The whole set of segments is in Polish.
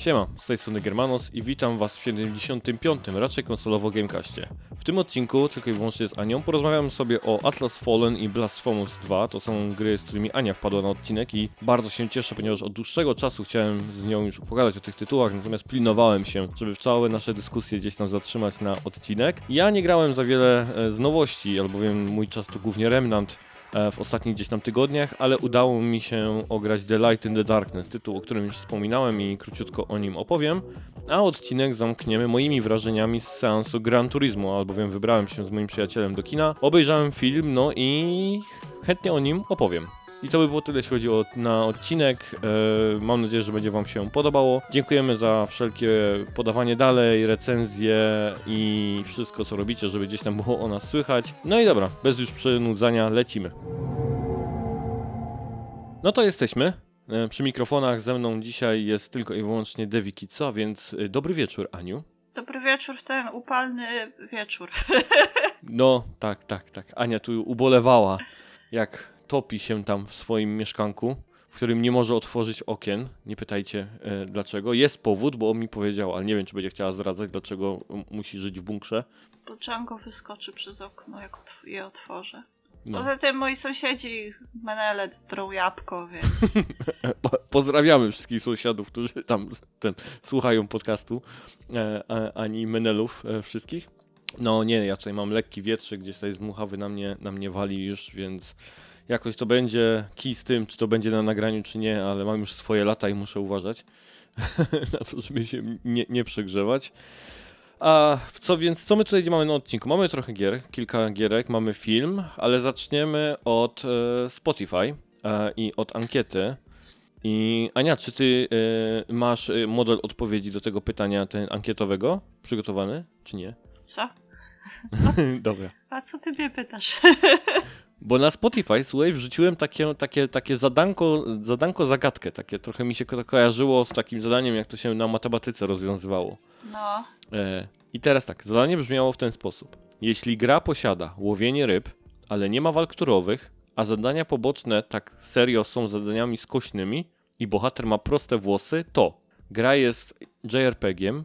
Siema, z tej strony Germanos i witam was w 75. raczej konsolowo Gamecastie. W tym odcinku, tylko i wyłącznie z Anią, porozmawiam sobie o Atlas Fallen i Blasphemous 2. To są gry, z którymi Ania wpadła na odcinek i bardzo się cieszę, ponieważ od dłuższego czasu chciałem z nią już pogadać o tych tytułach, natomiast pilnowałem się, żeby w całe nasze dyskusje gdzieś tam zatrzymać na odcinek. Ja nie grałem za wiele e, z nowości, albowiem mój czas to głównie Remnant, w ostatnich gdzieś tam tygodniach, ale udało mi się ograć The Light in the Darkness, tytuł, o którym już wspominałem i króciutko o nim opowiem, a odcinek zamkniemy moimi wrażeniami z seansu Gran Turismo, albowiem wybrałem się z moim przyjacielem do kina, obejrzałem film, no i chętnie o nim opowiem. I to by było tyle, jeśli chodzi o, na odcinek. E, mam nadzieję, że będzie Wam się podobało. Dziękujemy za wszelkie podawanie dalej, recenzje i wszystko, co robicie, żeby gdzieś tam było o nas słychać. No i dobra, bez już przynudzania, lecimy. No to jesteśmy. E, Przy mikrofonach ze mną dzisiaj jest tylko i wyłącznie Devi Kitsa, więc e, dobry wieczór, Aniu. Dobry wieczór w ten upalny wieczór. No, tak, tak, tak. Ania tu ubolewała, jak topi się tam w swoim mieszkanku, w którym nie może otworzyć okien. Nie pytajcie e, dlaczego. Jest powód, bo on mi powiedział, ale nie wiem, czy będzie chciała zdradzać, dlaczego musi żyć w bunkrze. Bo Django wyskoczy przez okno, jak otw- je otworzę. No. Poza tym moi sąsiedzi menele drą jabłko, więc Po- Pozdrawiamy wszystkich sąsiadów, którzy tam ten, słuchają podcastu, e, e, ani menelów e, wszystkich. No nie, ja tutaj mam lekki wietrzyk, gdzieś tutaj z muchawy na mnie, na mnie wali już, więc jakoś to będzie kij z tym, czy to będzie na nagraniu, czy nie, ale mam już swoje lata i muszę uważać na to, żeby się nie, nie przegrzewać. A co więc, co my tutaj mamy na odcinku? Mamy trochę gier, kilka gierek, mamy film, ale zaczniemy od e, Spotify e, i od ankiety. I Ania, czy ty e, masz e, model odpowiedzi do tego pytania ten ankietowego przygotowany, czy nie? co? Dobra. A co ty mnie pytasz? Bo na Spotify, słuchaj, wrzuciłem takie, takie, takie zadanko, zadanko zagadkę, takie trochę mi się ko- kojarzyło z takim zadaniem, jak to się na matematyce rozwiązywało. No, E, I teraz tak, zadanie brzmiało w ten sposób. Jeśli gra posiada łowienie ryb, ale nie ma walk turowych, a zadania poboczne tak serio są zadaniami skośnymi i bohater ma proste włosy, to gra jest JRPG-iem,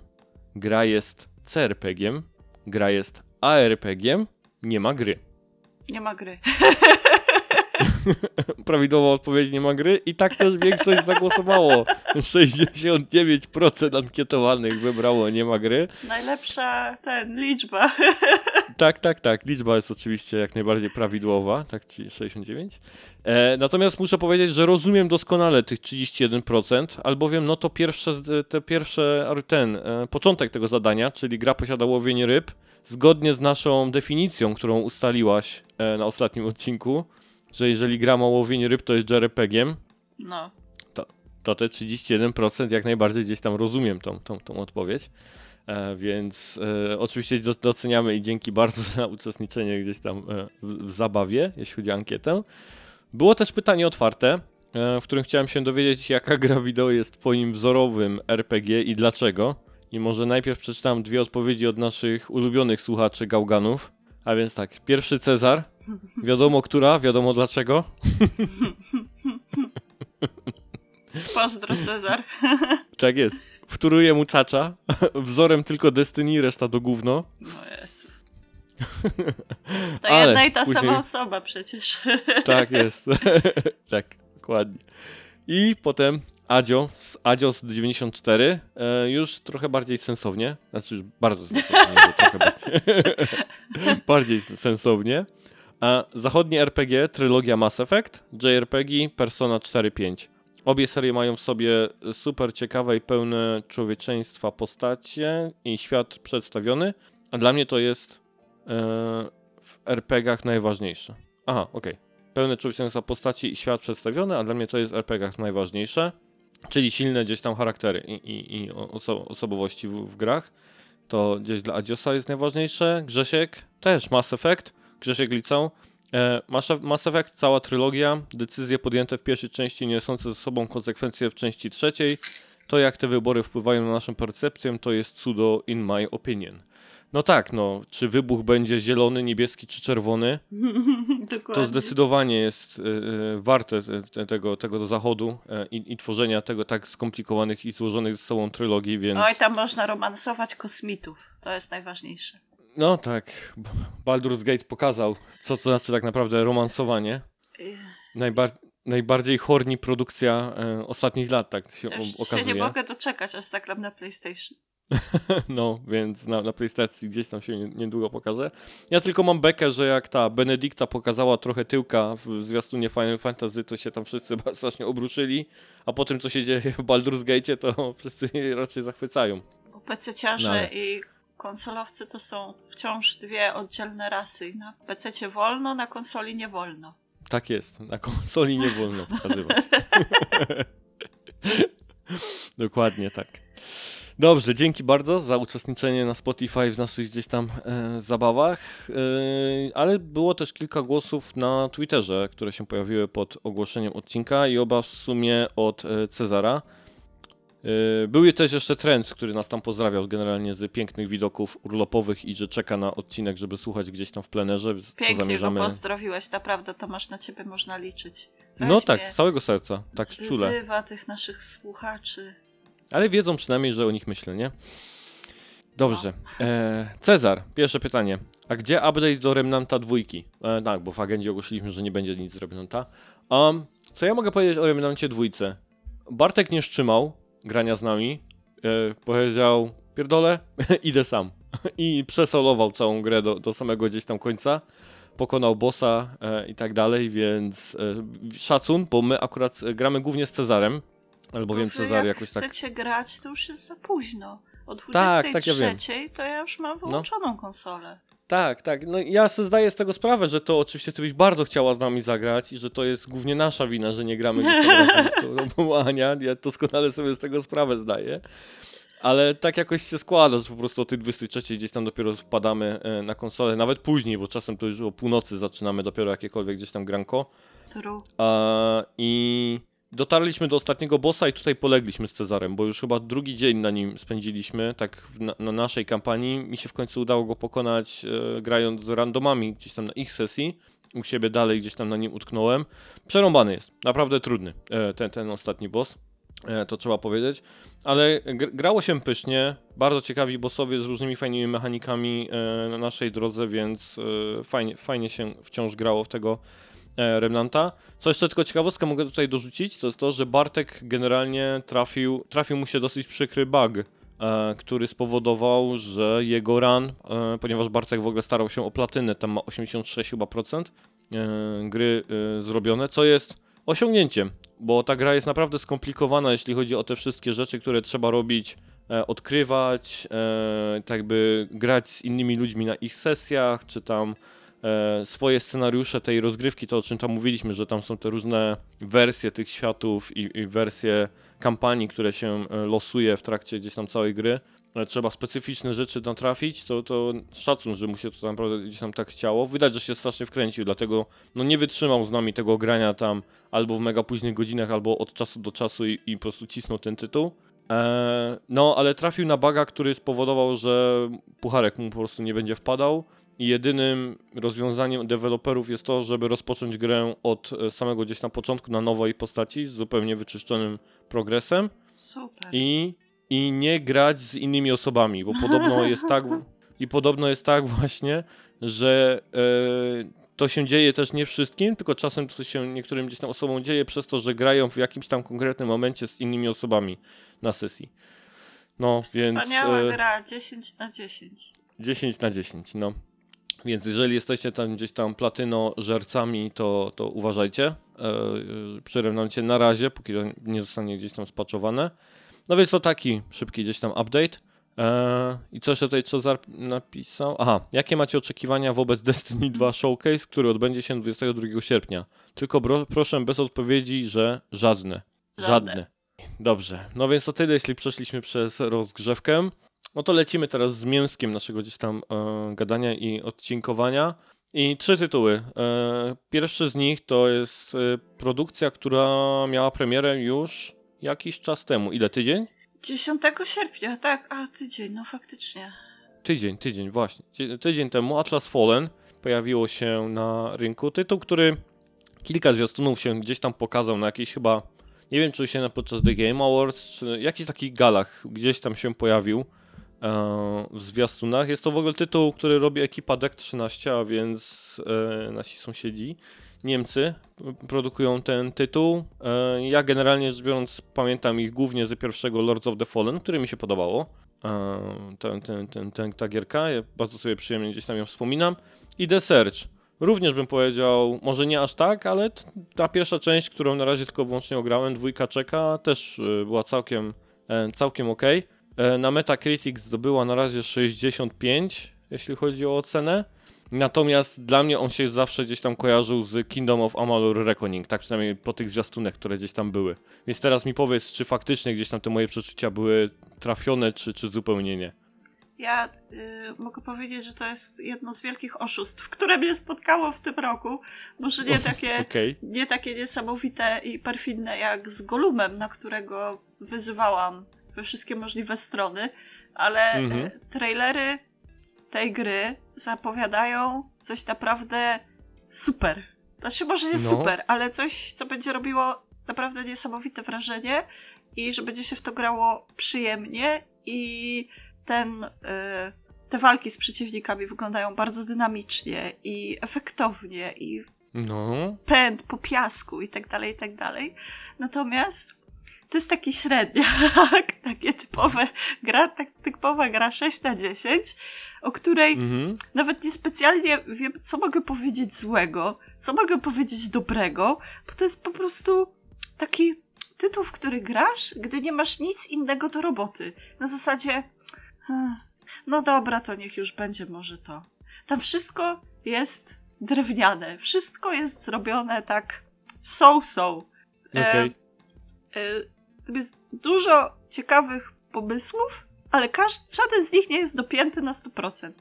gra jest CRPG-iem, gra jest ARPG-iem, nie ma gry. Nie ma gry. Prawidłowa odpowiedź nie ma gry i tak też większość zagłosowało. 69% ankietowanych wybrało nie ma gry. Najlepsza ten liczba. Tak, tak, tak. Liczba jest oczywiście jak najbardziej prawidłowa, tak, czyli 69. E, natomiast muszę powiedzieć, że rozumiem doskonale tych 31%, albowiem no to pierwsze, te pierwsze, ten, e, początek tego zadania, czyli gra posiada łowienie ryb, zgodnie z naszą definicją, którą ustaliłaś e, na ostatnim odcinku, że jeżeli gra ma łowienie ryb, to jest JRPG-iem, No, to te 31% jak najbardziej gdzieś tam rozumiem tą, tą, tą odpowiedź. E, więc e, oczywiście do- doceniamy i dzięki bardzo za uczestniczenie gdzieś tam e, w, w zabawie, jeśli chodzi o ankietę. Było też pytanie otwarte, e, w którym chciałem się dowiedzieć, jaka gra wideo jest twoim wzorowym RPG i dlaczego. I może najpierw przeczytam dwie odpowiedzi od naszych ulubionych słuchaczy gałganów. A więc tak, pierwszy Cezar. Wiadomo która, wiadomo dlaczego. pozdro Cezar. Tak jest. Wtóruje mu czacza. Wzorem tylko Destiny, reszta to gówno. No jest. To Ale jedna i ta później- sama osoba przecież. Tak jest. tak, dokładnie. I potem Adzio, z Adzios 94, e, już trochę bardziej sensownie, znaczy już bardzo sensownie, trochę bardziej, bardziej sensownie. Zachodnie RPG, trylogia Mass Effect, JRPG, Persona 4.5. Obie serie mają w sobie super ciekawe i pełne człowieczeństwa postacie i świat przedstawiony, a dla mnie to jest e, w RPGach najważniejsze. Aha, okej. Pełne człowieczeństwa postaci i świat przedstawiony, a dla mnie to jest w RPGach najważniejsze. Czyli silne gdzieś tam charaktery i, i, i oso osobowości w, w grach. To gdzieś dla Adiosa jest najważniejsze. Grzesiek też Mass Effect. Grzesiek Licą. E, Mass Effect, cała trylogia. Decyzje podjęte w pierwszej części niosące ze sobą konsekwencje w części trzeciej. To, jak te wybory wpływają na naszą percepcję, to jest cudo in my opinion. No tak, no, czy wybuch będzie zielony, niebieski czy czerwony, to zdecydowanie jest y, warte te, te, tego, tego do zachodu y, i, i tworzenia tego tak skomplikowanych i złożonych ze sobą trylogii, więc... Oj, tam można romansować kosmitów. To jest najważniejsze. No tak, Baldur's Gate pokazał, co to znaczy tak naprawdę romansowanie. Ech, Najbar- najbardziej horni produkcja e, ostatnich lat, tak się ja o- Już się okazuje. nie mogę doczekać, aż zagram na PlayStation. No, więc na, na PlayStation gdzieś tam się nie- niedługo pokaże. Ja tylko mam bekę, że jak ta Benedykta pokazała trochę tyłka w zwiastunie Final Fantasy, to się tam wszyscy strasznie obruszyli, a po tym, co się dzieje w Baldur's Gate, to wszyscy raczej zachwycają. Bo PC-ciarze No i konsolowcy to są wciąż dwie oddzielne rasy. Na PC wolno, na konsoli nie wolno. Tak jest, na konsoli nie wolno pokazywać. Dokładnie tak. Dobrze, dzięki bardzo za uczestniczenie na Spotify w naszych gdzieś tam e, zabawach, e, ale było też kilka głosów na Twitterze, które się pojawiły pod ogłoszeniem odcinka i oba w sumie od e, Cezara. E, Był też jeszcze trend, który nas tam pozdrawiał generalnie z pięknych widoków urlopowych i że czeka na odcinek, żeby słuchać gdzieś tam w plenerze. co Pięknie zamierzamy... go pozdrowiłeś, naprawdę Tomasz, na ciebie można liczyć. No Weźmie, tak, z całego serca, tak czule. Zwyzywa tych naszych słuchaczy. Ale wiedzą przynajmniej, że o nich myślę, nie? Dobrze. E, Cezar, pierwsze pytanie. A gdzie update do Remnanta dwójki? E, tak, bo w agendzie ogłosiliśmy, że nie będzie nic z Remnanta. Um, co ja mogę powiedzieć o Remnancie dwójce? Bartek nie wstrzymał grania z nami. E, powiedział, pierdolę, idę sam. I przesolował całą grę do, do samego gdzieś tam końca. Pokonał bossa e, i tak dalej, więc e, szacun, bo my akurat e, gramy głównie z Cezarem. Albowiem Cezar jak jakoś tak... chcecie grać, to już jest za późno. O 23 Tak, tak, ja wiem. to ja już mam wyłączoną konsolę. Tak, tak. No ja sobie zdaję z tego sprawę, że to oczywiście ty byś bardzo chciała z nami zagrać i że to jest głównie nasza wina, że nie gramy gdzieś tam razem z tobą, Ania. Ja doskonale sobie z tego sprawę zdaję. Ale tak jakoś się składa, że po prostu o tej 23 gdzieś tam dopiero wpadamy e, na konsolę, nawet później, bo czasem to już o północy zaczynamy dopiero jakiekolwiek gdzieś tam granko. A, I dotarliśmy do ostatniego bossa i tutaj polegliśmy z Cezarem, bo już chyba drugi dzień na nim spędziliśmy, tak na, na naszej kampanii. Mi się w końcu udało go pokonać e, grając z randomami gdzieś tam na ich sesji. U siebie dalej gdzieś tam na nim utknąłem. Przerąbany jest, naprawdę trudny e, ten, ten ostatni boss. E, to trzeba powiedzieć, ale gr- grało się pysznie, bardzo ciekawi bossowie z różnymi fajnymi mechanikami na naszej drodze, więc fajnie, fajnie się wciąż grało w tego Remnanta. Co jeszcze tylko ciekawostkę mogę tutaj dorzucić, to jest to, że Bartek generalnie trafił, trafił mu się dosyć przykry bug, e, który spowodował, że jego run, e, ponieważ Bartek w ogóle starał się o platynę, tam ma 86 chyba procent e, gry e, zrobione, co jest osiągnięciem, bo ta gra jest naprawdę skomplikowana, jeśli chodzi o te wszystkie rzeczy, które trzeba robić, e, odkrywać, e, tak jakby grać z innymi ludźmi na ich sesjach, czy tam e, swoje scenariusze tej rozgrywki, to o czym tam mówiliśmy, że tam są te różne wersje tych światów i, i wersje kampanii, które się e, losuje w trakcie gdzieś tam całej gry. E, Trzeba specyficzne rzeczy natrafić, to, to szacun, że mu się to naprawdę gdzieś tam tak chciało. Widać, że się strasznie wkręcił, dlatego no nie wytrzymał z nami tego grania tam albo w mega późnych godzinach, albo od czasu do czasu i, i po prostu cisnął ten tytuł. Eee, no, ale trafił na baga, który spowodował, że pucharek mu po prostu nie będzie wpadał. I jedynym rozwiązaniem deweloperów jest to, żeby rozpocząć grę od e, samego gdzieś na początku na nowej postaci z zupełnie wyczyszczonym progresem Super. i, i nie grać z innymi osobami, bo podobno jest tak i podobno jest tak właśnie, że e, to się dzieje też nie wszystkim, tylko czasem to się niektórym gdzieś tam osobom dzieje przez to, że grają w jakimś tam konkretnym momencie z innymi osobami na sesji. No, więc Wspaniała e, gra, 10 na 10. 10 na 10, no. Więc jeżeli jesteście tam gdzieś tam platyno żercami, to, to uważajcie. E, e, przy Remnancie na razie, póki to nie zostanie gdzieś tam spaczowane. No więc to taki szybki gdzieś tam update. E, I co jeszcze tutaj Cezar napisał? Aha, jakie macie oczekiwania wobec Destiny 2 Showcase, który odbędzie się 22 sierpnia? Tylko bro, proszę bez odpowiedzi, że żadne. Żadne. Żadne. Dobrze, no więc to tyle, jeśli przeszliśmy przez rozgrzewkę. No to lecimy teraz z mięskiem naszego gdzieś tam e, gadania i odcinkowania. I trzy tytuły. E, pierwszy z nich to jest e, produkcja, która miała premierę już jakiś czas temu. Ile? Tydzień? 10 sierpnia, tak, a tydzień, no faktycznie. Tydzień, tydzień, właśnie. Dzie- Tydzień temu Atlas Fallen pojawiło się na rynku. Tytuł, który kilka zwiastunów się gdzieś tam pokazał na jakiejś chyba, nie wiem czy się na podczas The Game Awards, czy jakichś takich galach gdzieś tam się pojawił w zwiastunach. Jest to w ogóle tytuł, który robi ekipa Deck 13, a więc e, nasi sąsiedzi. Niemcy produkują ten tytuł. E, Ja generalnie rzecz biorąc pamiętam ich głównie z pierwszego Lords of the Fallen, który mi się podobało. E, Ten, ten, ten, ten, ta gierka, ja bardzo sobie przyjemnie gdzieś tam ją wspominam. I The Search. Również bym powiedział, może nie aż tak, ale ta pierwsza część, którą na razie tylko wyłącznie ograłem, dwójka czeka, też e, była całkiem, e, całkiem ok. Na Metacritic zdobyła na razie 65, jeśli chodzi o ocenę. Natomiast dla mnie on się zawsze gdzieś tam kojarzył z Kingdom of Amalur Reckoning, tak przynajmniej po tych zwiastunach, które gdzieś tam były. Więc teraz mi powiedz, czy faktycznie gdzieś tam te moje przeczucia były trafione, czy, czy zupełnie nie. Ja y, mogę powiedzieć, że to jest jedno z wielkich oszustw, które mnie spotkało w tym roku. Może nie takie, Okej. nie takie niesamowite i perfidne jak z Golumem, na którego wyzywałam we wszystkie możliwe strony, ale Mhm. trailery tej gry zapowiadają coś naprawdę super. Znaczy może nie No. super, ale coś, co będzie robiło naprawdę niesamowite wrażenie i że będzie się w to grało przyjemnie i ten, y, te walki z przeciwnikami wyglądają bardzo dynamicznie i efektownie i No. pęd po piasku i tak dalej, i tak dalej. Natomiast to jest taki średniak, takie typowe gra, tak typowa gra 6 na 10, o której Mhm. nawet niespecjalnie wiem, co mogę powiedzieć złego, co mogę powiedzieć dobrego, bo to jest po prostu taki tytuł, w który grasz, gdy nie masz nic innego do roboty. Na zasadzie, "Ech, no dobra, to niech już będzie może to. Tam wszystko jest drewniane, wszystko jest zrobione tak so-so. E, Okej. E, jest dużo ciekawych pomysłów, ale każdy, żaden z nich nie jest dopięty na 100%.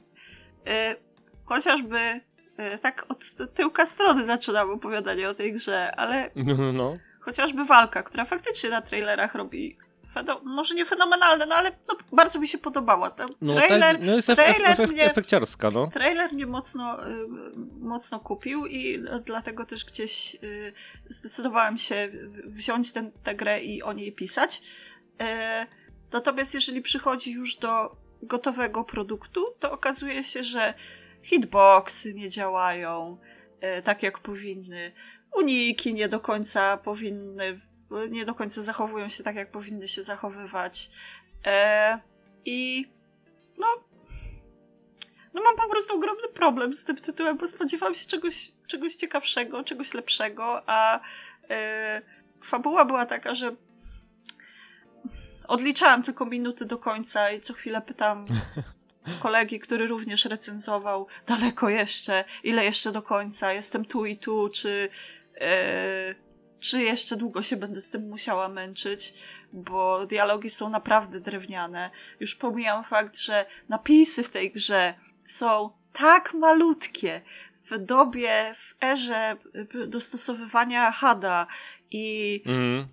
E, chociażby e, tak od tyłka strony zaczynam opowiadanie o tej grze, ale No, no, no. chociażby walka, która faktycznie na trailerach robi może nie fenomenalne, no ale no, bardzo mi się podobała. No, trailer, tak, no jest trailer mnie- efekciarska, no. Trailer mnie mocno, y, mocno kupił i dlatego też gdzieś y, zdecydowałam się wziąć ten, tę grę i o niej pisać. E, Natomiast jeżeli przychodzi już do gotowego produktu, to okazuje się, że hitboxy nie działają e, tak jak powinny, uniki nie do końca powinny, nie do końca zachowują się tak jak powinny się zachowywać. E, I no, no mam po prostu ogromny problem z tym tytułem, bo spodziewałam się czegoś, czegoś ciekawszego, czegoś lepszego, a e, fabuła była taka, że odliczałam tylko minuty do końca i co chwilę pytam kolegi, który również recenzował, daleko jeszcze, ile jeszcze do końca, jestem tu i tu, czy, e, czy jeszcze długo się będę z tym musiała męczyć, bo dialogi są naprawdę drewniane. Już pomijam fakt, że napisy w tej grze są tak malutkie w dobie, w erze y, dostosowywania HADA i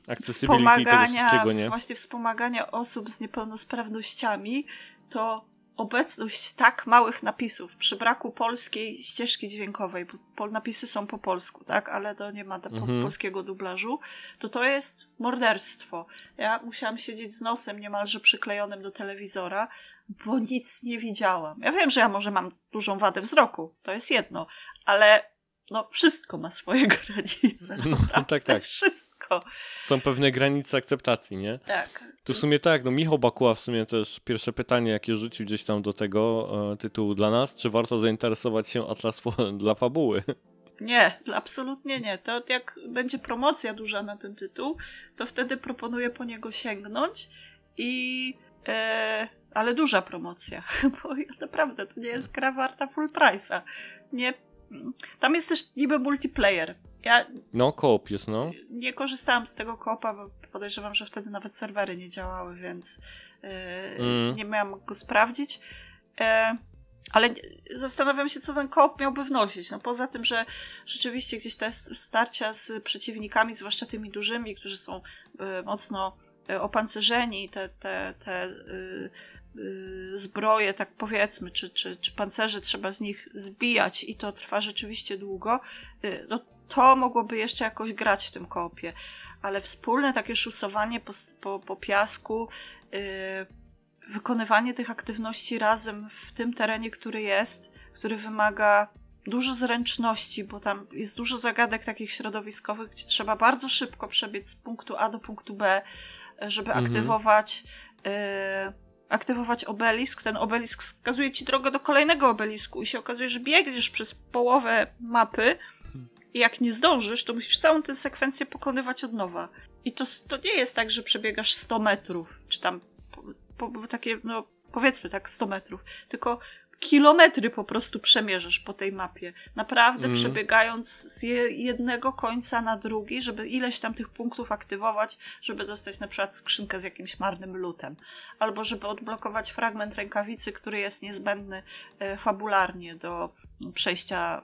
tego wspomagania, właśnie wspomagania osób z niepełnosprawnościami, to obecność tak małych napisów przy braku polskiej ścieżki dźwiękowej, bo napisy są po polsku, tak, ale to nie ma Mhm. polskiego dublażu, to to jest morderstwo. Ja musiałam siedzieć z nosem niemalże przyklejonym do telewizora, bo nic nie widziałam. Ja wiem, że ja może mam dużą wadę wzroku, to jest jedno, ale no wszystko ma swoje granice. No, tak, tak. Wszystko. Są pewne granice akceptacji, nie? Tak. Tu w sumie tak, no Michał Bakuła w sumie też pierwsze pytanie, jakie rzucił gdzieś tam do tego e, tytułu dla nas, czy warto zainteresować się Atlas dla fabuły? Nie, absolutnie nie. To jak będzie promocja duża na ten tytuł, to wtedy proponuję po niego sięgnąć i... E, ale duża promocja, bo naprawdę to nie jest gra warta full price'a. Nie, tam jest też niby multiplayer. Ja No, koop jest, no. nie korzystałam z tego koopa, bo podejrzewam, że wtedy nawet serwery nie działały, więc e, Mm. nie miałam go sprawdzić. E, ale zastanawiam się, co ten koop miałby wnosić. No poza tym, że rzeczywiście gdzieś te starcia z przeciwnikami, zwłaszcza tymi dużymi, którzy są e, mocno e, opancerzeni, te, te, te y, y, zbroje, tak powiedzmy, czy, czy, czy pancerze trzeba z nich zbijać i to trwa rzeczywiście długo, y, no to mogłoby jeszcze jakoś grać w tym koopie. Ale wspólne takie szusowanie po, po, po piasku, wykonywanie tych aktywności razem w tym terenie, który jest, który wymaga dużo zręczności, bo tam jest dużo zagadek takich środowiskowych, gdzie trzeba bardzo szybko przebiec z punktu A do punktu B, żeby mhm. aktywować. Y, aktywować obelisk, ten obelisk wskazuje ci drogę do kolejnego obelisku i się okazuje, że biegniesz przez połowę mapy i jak nie zdążysz, to musisz całą tę sekwencję pokonywać od nowa. I to, to nie jest tak, że przebiegasz 100 metrów, czy tam po, po, takie, no powiedzmy tak 100 metrów, tylko kilometry po prostu przemierzasz po tej mapie. Naprawdę mm. przebiegając z jednego końca na drugi, żeby ileś tam tych punktów aktywować, żeby dostać na przykład skrzynkę z jakimś marnym lutem. Albo żeby odblokować fragment rękawicy, który jest niezbędny e, fabularnie do przejścia,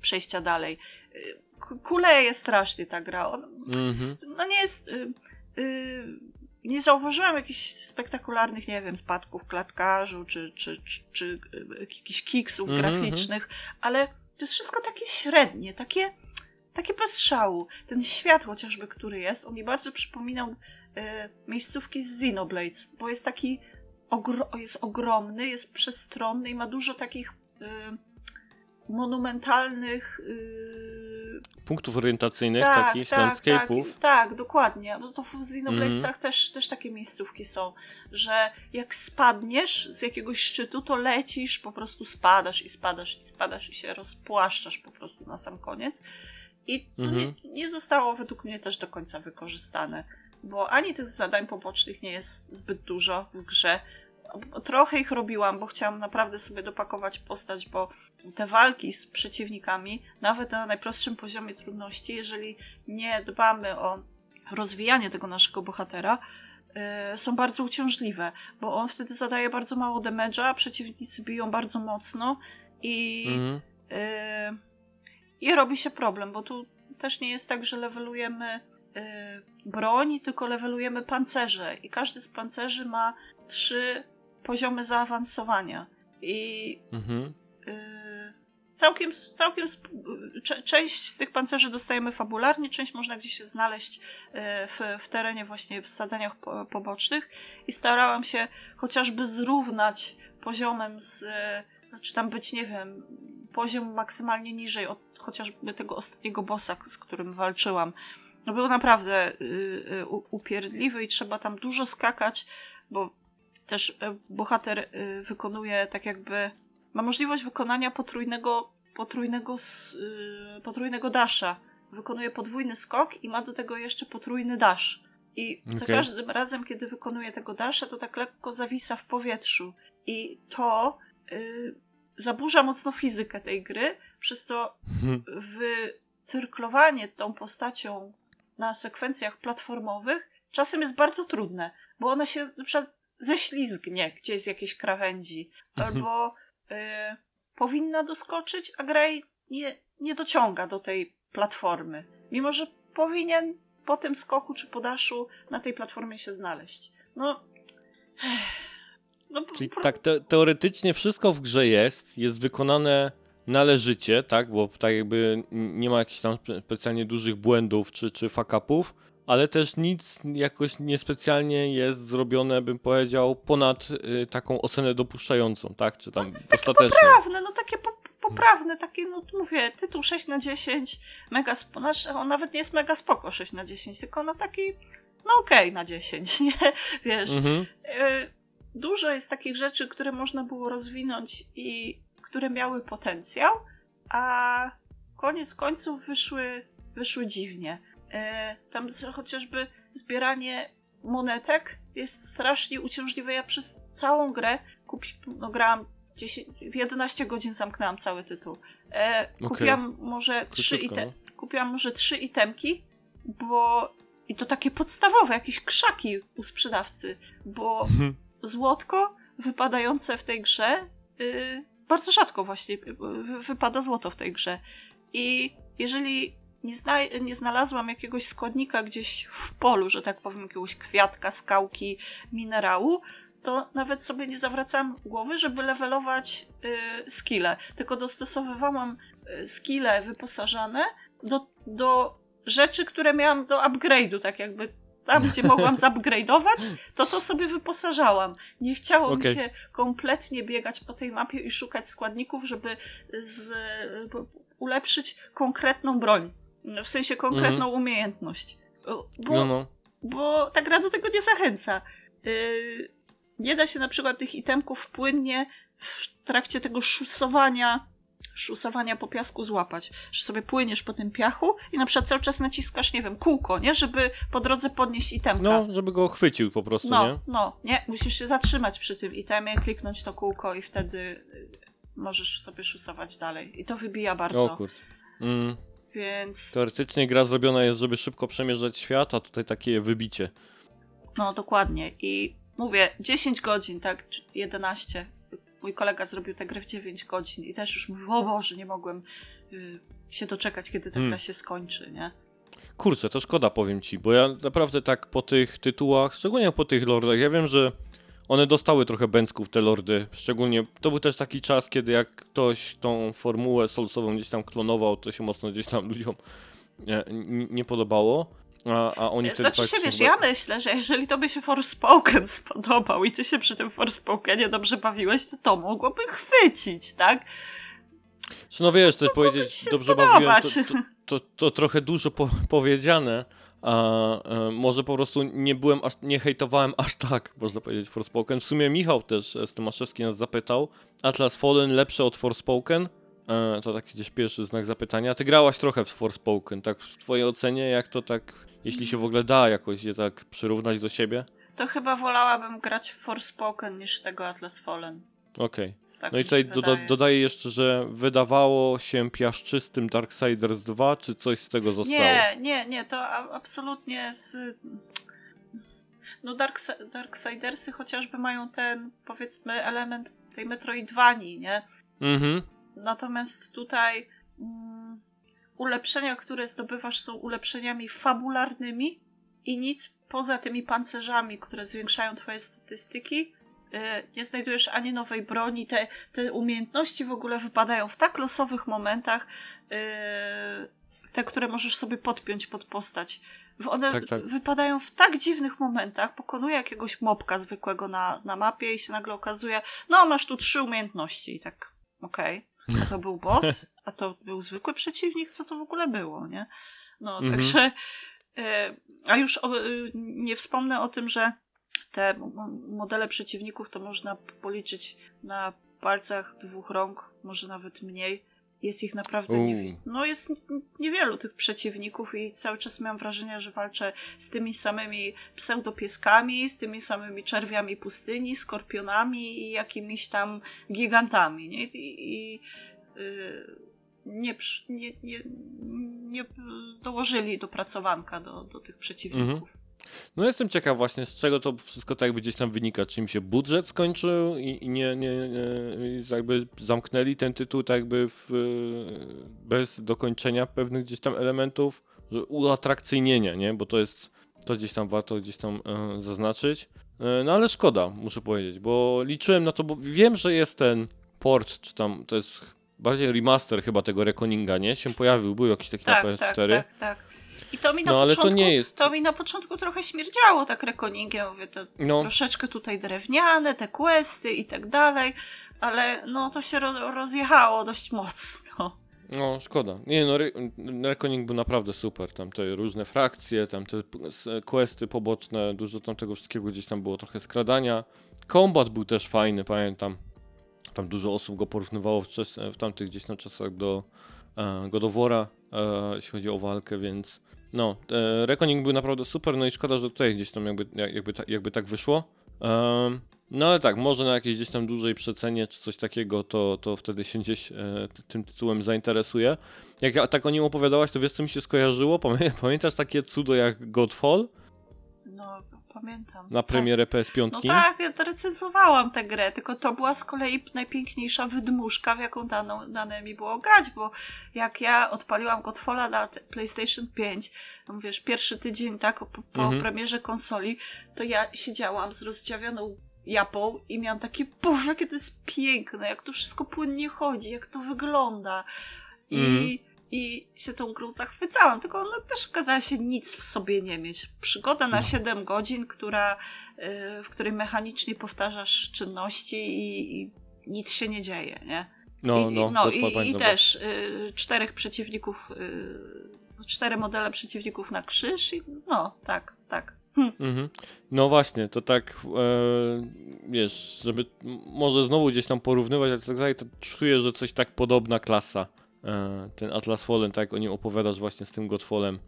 przejścia dalej. E, kuleje strasznie ta gra. On, mm -hmm. No nie jest... Y, y, nie zauważyłam jakichś spektakularnych, nie wiem, spadków klatkarzu, czy, czy, czy, czy e, jakichś kiksów mm -hmm. graficznych, ale to jest wszystko takie średnie, takie, takie bez szału. Ten świat chociażby, który jest, on mi bardzo przypominał y, miejscówki z Xenoblades, bo jest taki, ogro jest ogromny, jest przestronny i ma dużo takich y, monumentalnych punktów orientacyjnych, tak, takich tak, landscape'ów. Tak, tak, dokładnie. No to w Xenobladesach mm. też, też takie miejscówki są, że jak spadniesz z jakiegoś szczytu, to lecisz, po prostu spadasz i spadasz i spadasz i się rozpłaszczasz po prostu na sam koniec. I to mm -hmm. nie, mhm. nie zostało według mnie też do końca wykorzystane, bo ani tych zadań pobocznych nie jest zbyt dużo w grze, trochę ich robiłam, bo chciałam naprawdę sobie dopakować postać, bo te walki z przeciwnikami, nawet na najprostszym poziomie trudności, jeżeli nie dbamy o rozwijanie tego naszego bohatera, yy, są bardzo uciążliwe, bo on wtedy zadaje bardzo mało damage'a, przeciwnicy biją bardzo mocno i, mhm. yy, i robi się problem, bo tu też nie jest tak, że levelujemy yy, broń, tylko levelujemy pancerze i każdy z pancerzy ma trzy poziomy zaawansowania. I mhm. y, całkiem, całkiem część z tych pancerzy dostajemy fabularnie, część można gdzieś znaleźć y, w, w terenie właśnie w zadaniach po, pobocznych i starałam się chociażby zrównać poziomem z, czy tam być, nie wiem, poziom maksymalnie niżej od chociażby tego ostatniego bossa, z którym walczyłam. No był naprawdę y, y, upierdliwy i trzeba tam dużo skakać, bo też e, bohater e, wykonuje tak jakby. Ma możliwość wykonania potrójnego, potrójnego, e, potrójnego dasha. Wykonuje podwójny skok i ma do tego jeszcze potrójny dash. I okay. za każdym razem, kiedy wykonuje tego dasha, to tak lekko zawisa w powietrzu. I to y, zaburza mocno fizykę tej gry, przez co mhm. wycyrklowanie tą postacią na sekwencjach platformowych czasem jest bardzo trudne, bo ona się na przykład ześlizgnie gdzieś z jakiejś krawędzi, mhm. albo y, powinna doskoczyć, a gra nie, nie dociąga do tej platformy. Mimo, że powinien po tym skoku czy podaszu na tej platformie się znaleźć. No. no Czyli tak, te, teoretycznie wszystko w grze jest, jest wykonane należycie, tak? Bo tak jakby nie ma jakichś tam specjalnie dużych błędów czy, czy fuck-upów ale też nic jakoś niespecjalnie jest zrobione, bym powiedział, ponad y, taką ocenę dopuszczającą, tak? Czy tam no to jest takie poprawne, no takie po, poprawne, takie, no mówię, tytuł 6 na 10, mega, znaczy on nawet nie jest mega spoko 6 na 10, tylko no taki, no okej okay, na 10, nie? Wiesz, mhm. y, dużo jest takich rzeczy, które można było rozwinąć i które miały potencjał, a koniec końców wyszły, wyszły dziwnie. E, tam chociażby zbieranie monetek jest strasznie uciążliwe. Ja przez całą grę kupi, no, grałam 10, w 11 godzin zamknęłam cały tytuł. E, okay. Kupiłam może trzy ite, kupiłam może trzy itemki, bo i to takie podstawowe, jakieś krzaki u sprzedawcy, bo mhm. złotko wypadające w tej grze y, bardzo rzadko właśnie y, wypada złoto w tej grze. I jeżeli nie, zna, nie znalazłam jakiegoś składnika gdzieś w polu, że tak powiem, jakiegoś kwiatka, skałki, minerału, to nawet sobie nie zawracałam głowy, żeby levelować y, skille, tylko dostosowywałam y, skille wyposażane do, do rzeczy, które miałam do upgrade'u, tak jakby tam, gdzie mogłam zupgrade'ować, to to sobie wyposażałam. Nie chciało Okay. mi się kompletnie biegać po tej mapie i szukać składników, żeby z, ulepszyć konkretną broń. W sensie konkretną umiejętność. Bo, No, no. bo ta gra do tego nie zachęca. Yy, nie da się na przykład tych itemków płynnie w trakcie tego szusowania szusowania po piasku złapać. Że sobie płyniesz po tym piachu i na przykład cały czas naciskasz, nie wiem, kółko, nie? Żeby po drodze podnieść itemka. No, żeby go chwycił po prostu, no, nie? no, nie? Musisz się zatrzymać przy tym itemie, kliknąć to kółko i wtedy y, możesz sobie szusować dalej. I to wybija bardzo. O kurczę. Mm. Więc, Teoretycznie gra zrobiona jest, żeby szybko przemierzać świat, a tutaj takie wybicie. no dokładnie. I mówię, 10 godzin, tak, czy 11. Mój kolega zrobił tę grę w 9 godzin i też już mówił, o Boże, nie mogłem y, się doczekać, kiedy ta Hmm. gra się skończy, nie? Kurczę, to szkoda, powiem ci, bo ja naprawdę tak po tych tytułach, szczególnie po tych lordach, ja wiem, że one dostały trochę bęcków, te lordy, szczególnie, to był też taki czas, kiedy jak ktoś tą formułę solsową gdzieś tam klonował, to się mocno gdzieś tam ludziom nie, nie, podobało, a, a oni Znaczy się, faktycznie wiesz, ja myślę, że jeżeli tobie się Forspoken spodobał i ty się przy tym Forspokenie dobrze bawiłeś, to to mogłoby chwycić, tak? Czy no wiesz, też ci powiedzieć, dobrze bawiłem, to, spodobać. to, to, to trochę dużo po, powiedziane, może po prostu nie byłem aż, nie hejtowałem aż tak, można powiedzieć, Forspoken. W sumie Michał też e, z Tomaszewski nas zapytał, Atlas Fallen lepsze od Forspoken? E, to taki gdzieś pierwszy znak zapytania. Ty grałaś trochę w Forspoken, tak w twojej ocenie, jak to tak, jeśli się w ogóle da jakoś je tak przyrównać do siebie? To chyba wolałabym grać w Forspoken niż tego Atlas Fallen. Okej. Tak No i tutaj doda dodaję jeszcze, że wydawało się piaszczystym Darksiders 2, czy coś z tego zostało? Nie, nie, nie, to absolutnie z... No Dark, Darksidersy chociażby mają ten, powiedzmy, element tej Metroidvanii, nie? Mhm. Natomiast tutaj mm, ulepszenia, które zdobywasz, są ulepszeniami fabularnymi i nic poza tymi pancerzami, które zwiększają twoje statystyki. Y, Nie znajdujesz ani nowej broni, te, te umiejętności w ogóle wypadają w tak losowych momentach, y, te, które możesz sobie podpiąć pod postać. One Tak, tak. wypadają w tak dziwnych momentach. Pokonuje jakiegoś mopka zwykłego na, na mapie i się nagle okazuje, no masz tu trzy umiejętności i tak, okej. A to był boss? A to był zwykły przeciwnik? Co to w ogóle było, nie? No, Mhm. także... e, A już o, nie wspomnę o tym, że te modele przeciwników to można policzyć na palcach dwóch rąk, może nawet mniej. Jest ich naprawdę nie, Uuu. no jest niewielu tych przeciwników i cały czas miałam wrażenie, że walczę z tymi samymi pseudopieskami, z tymi samymi czerwiami pustyni, skorpionami i jakimiś tam gigantami, nie? I, i y, nie, nie, nie, nie dołożyli dopracowanka do, do tych przeciwników. No jestem ciekaw właśnie, z czego to wszystko tak jakby gdzieś tam wynika. Czy im się budżet skończył i, i nie, nie, nie jakby zamknęli ten tytuł tak jakby w, bez dokończenia pewnych gdzieś tam elementów, że uatrakcyjnienia, nie? Bo to jest, to gdzieś tam warto gdzieś tam e, zaznaczyć. E, no ale szkoda, muszę powiedzieć, bo liczyłem na to, bo wiem, że jest ten port, czy tam to jest bardziej remaster chyba tego Reconinga, nie? Się pojawił, był jakiś taki Tak, na PS4. tak, tak, tak. I to mi na No, ale to początku, nie jest- to mi na początku trochę śmierdziało tak rekoningiem, mówię, to No. troszeczkę tutaj drewniane, te questy i tak dalej, ale no to się ro rozjechało dość mocno. No, szkoda. Nie, no, Re- był naprawdę super. Tam te różne frakcje, tam te questy poboczne, dużo tam tego wszystkiego gdzieś tam było, trochę skradania. Combat był też fajny, pamiętam. Tam dużo osób go porównywało w, w tamtych gdzieś tam czasach do e, God of War'a, e, jeśli chodzi o walkę, więc no, e, Reckoning był naprawdę super, no i szkoda, że tutaj gdzieś tam jakby, jak- jakby, jakby tak wyszło. No ale tak, może na jakiejś gdzieś tam dużej przecenie czy coś takiego, to, to wtedy się gdzieś e, tym tytułem zainteresuje. Jak ja tak o nim opowiadałaś, to wiesz co mi się skojarzyło? Pamię- Pamiętasz takie cudo jak Godfall? No, pamiętam. Na Tak. premierę PS5? No tak, ja recenzowałam tę grę, tylko to była z kolei najpiękniejsza wydmuszka, w jaką daną, dane mi było grać, bo jak ja odpaliłam Godfalla na PlayStation 5, no wiesz, pierwszy tydzień tak po, po Mhm. premierze konsoli, to ja siedziałam z rozdziawioną japą i miałam takie, boże, jakie to jest piękne, jak to wszystko płynnie chodzi, jak to wygląda. I, Mhm. I się tą grą zachwycałam, tylko ona też okazała się nic w sobie nie mieć. Przygoda na No. 7 godzin, która, y, w której mechanicznie powtarzasz czynności i, i nic się nie dzieje, nie? No, I, no, no i, i też y, czterech przeciwników, y, cztery modele przeciwników na krzyż i no, tak, tak. Hm. Mhm. No właśnie, to tak, e, wiesz, żeby może znowu gdzieś tam porównywać, ale tak dalej, to czuję, że coś tak podobna klasa. E, ten Atlas Fallen, tak jak o nim opowiadasz właśnie z tym Godfallem.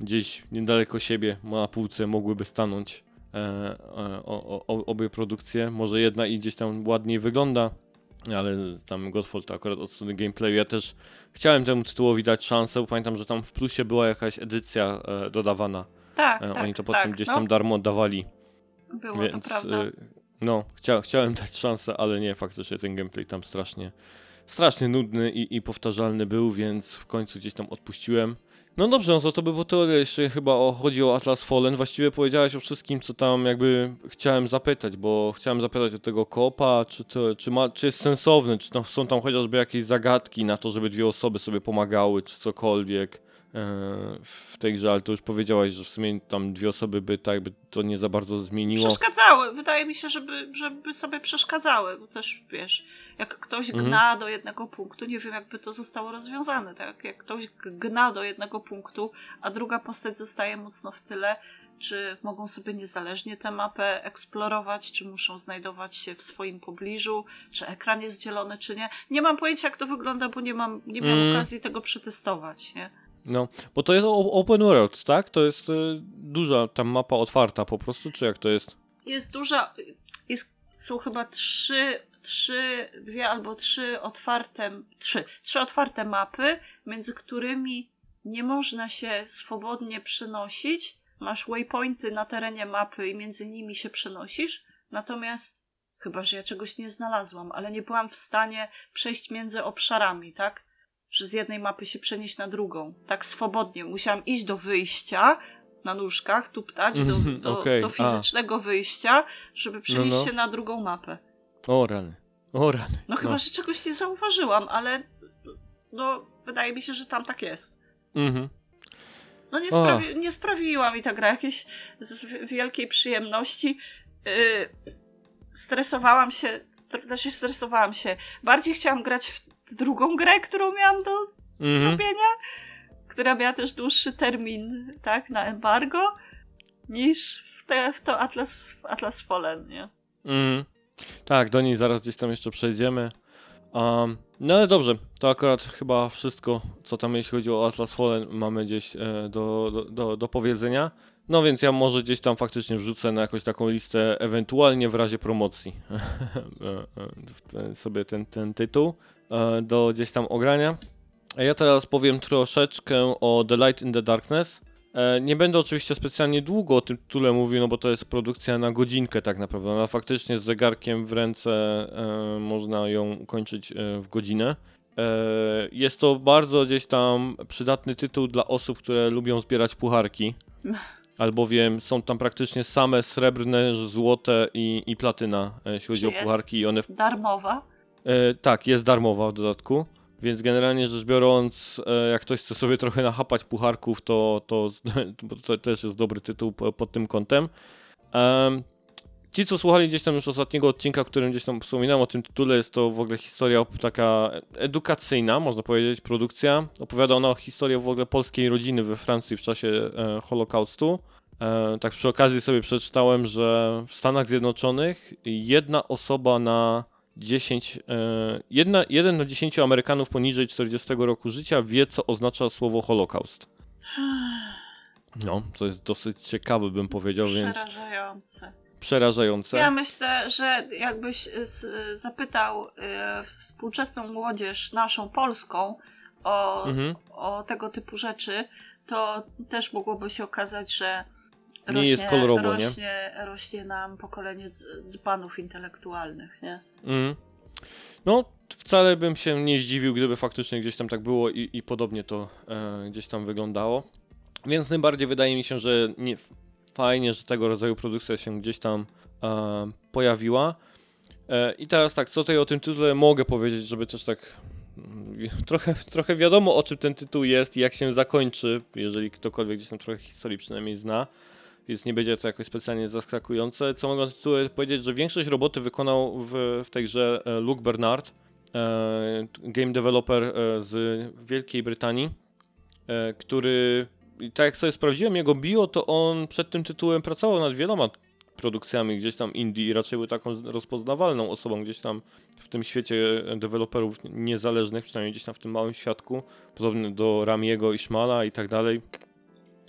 Gdzieś niedaleko siebie na półce mogłyby stanąć e, e, obie produkcje. Może jedna i gdzieś tam ładniej wygląda, ale tam Godfall to akurat od strony gameplayu. Ja też chciałem temu tytułowi dać szansę, bo pamiętam, że tam w plusie była jakaś edycja dodawana. Tak, E, tak, Oni to potem tak, gdzieś no, tam darmo oddawali, było więc to prawda. no, chcia, chciałem dać szansę, ale nie, faktycznie ten gameplay tam strasznie, strasznie nudny i, i powtarzalny był, więc w końcu gdzieś tam odpuściłem. No dobrze, no to, to by było tyle, jeszcze chyba o, chodzi o Atlas Fallen. Właściwie powiedziałeś o wszystkim, co tam jakby chciałem zapytać, bo chciałem zapytać o tego kopa, czy, to, czy, ma, czy jest sensowny, czy są tam chociażby jakieś zagadki na to, żeby dwie osoby sobie pomagały, czy cokolwiek w tej grze, ale to już powiedziałaś, że w sumie tam dwie osoby by tak by to nie za bardzo zmieniło. Przeszkadzały. Wydaje mi się, żeby, żeby sobie przeszkadzały, bo też wiesz, jak ktoś Mhm. gna do jednego punktu, nie wiem jakby to zostało rozwiązane, tak? Jak ktoś gna do jednego punktu, a druga postać zostaje mocno w tyle, czy mogą sobie niezależnie tę mapę eksplorować, czy muszą znajdować się w swoim pobliżu, czy ekran jest dzielony, czy nie. Nie mam pojęcia, jak to wygląda, bo nie mam, nie miałam Mm. okazji tego przetestować, nie? No, bo to jest open world, tak? To jest y, duża tam mapa otwarta po prostu, czy jak to jest? jest duża. Jest, są chyba trzy, trzy, dwie albo trzy otwarte, trzy, trzy otwarte mapy, między którymi nie można się swobodnie przenosić. Masz waypointy na terenie mapy i między nimi się przenosisz. Natomiast, chyba że ja czegoś nie znalazłam, ale nie byłam w stanie przejść między obszarami, tak? Że z jednej mapy się przenieść na drugą. Tak swobodnie. Musiałam iść do wyjścia na nóżkach, tuptać do, Mhm, do, okej, do a. fizycznego wyjścia, żeby przenieść no. się na drugą mapę. O rany, o rany. No chyba, że czegoś nie zauważyłam, ale no, wydaje mi się, że tam tak jest. Mhm. No nie, sprawi- nie sprawiła mi ta gra jakiejś wielkiej przyjemności. Yy, stresowałam się, tr- znaczy stresowałam się. Bardziej chciałam grać w drugą grę, którą miałam do Mhm. zrobienia, która miała też dłuższy termin, tak, na embargo, niż w, te, w to Atlas, w Atlas Fallen, nie? Mhm. Tak, do niej zaraz gdzieś tam jeszcze przejdziemy. Um, no ale dobrze, to akurat chyba wszystko, co tam jeśli chodzi o Atlas Fallen mamy gdzieś e, do, do, do, do powiedzenia. No więc ja może gdzieś tam faktycznie wrzucę na jakąś taką listę, ewentualnie w razie promocji sobie ten, ten tytuł e, do gdzieś tam ogrania. Ja teraz powiem troszeczkę o The Light in the Darkness. E, Nie będę oczywiście specjalnie długo o tym tytule mówił, no bo to jest produkcja na godzinkę tak naprawdę. Ona faktycznie z zegarkiem w ręce e, można ją ukończyć w godzinę. Jest to bardzo gdzieś tam przydatny tytuł dla osób, które lubią zbierać pucharki. Albowiem są tam praktycznie same srebrne, złote i, i platyna, e, jeśli chodzi Czy o jest? pucharki. I one Darmowa. E, tak, jest darmowa w dodatku. Więc generalnie rzecz biorąc, e, jak ktoś chce sobie trochę nachapać pucharków, to, to, to też jest dobry tytuł po- pod tym kątem. Em, ci, co słuchali gdzieś tam już ostatniego odcinka, którym gdzieś tam wspominałem o tym tytule, jest to w ogóle historia taka edukacyjna, można powiedzieć, produkcja. Opowiada ona o historii w ogóle polskiej rodziny we Francji w czasie e, Holokaustu. E, tak przy okazji sobie przeczytałem, że w Stanach Zjednoczonych jedna osoba na 10, e, jedna, jeden na 10 Amerykanów poniżej 40 roku życia wie, co oznacza słowo Holokaust. No, to jest dosyć ciekawe, bym powiedział, więc Przerażające. Przerażające. Ja myślę, że jakbyś y, y, zapytał y, współczesną młodzież, naszą polską, o, Mhm. o tego typu rzeczy, to też mogłoby się okazać, że nie rośnie, jest kolorowo, rośnie, nie? Rośnie nam pokolenie dzbanów intelektualnych, nie? Mm. No, wcale bym się nie zdziwił, gdyby faktycznie gdzieś tam tak było i, i podobnie to e, gdzieś tam wyglądało. Więc najbardziej wydaje mi się, że nie, fajnie, że tego rodzaju produkcja się gdzieś tam e, pojawiła. E, I teraz tak, co tutaj o tym tytule mogę powiedzieć, żeby też tak mm, trochę, trochę wiadomo o czym ten tytuł jest i jak się zakończy, jeżeli ktokolwiek gdzieś tam trochę historii przynajmniej zna, więc nie będzie to jakoś specjalnie zaskakujące. Co mogę o tytule powiedzieć, że większość roboty wykonał w, w tej grze e, Luke Bernard, e, game developer z Wielkiej Brytanii, który i tak jak sobie sprawdziłem jego bio, to on przed tym tytułem pracował nad wieloma produkcjami gdzieś tam indie i raczej był taką rozpoznawalną osobą gdzieś tam w tym świecie deweloperów niezależnych, przynajmniej gdzieś tam w tym małym świadku, podobny do Ramiego i Szmala i tak dalej.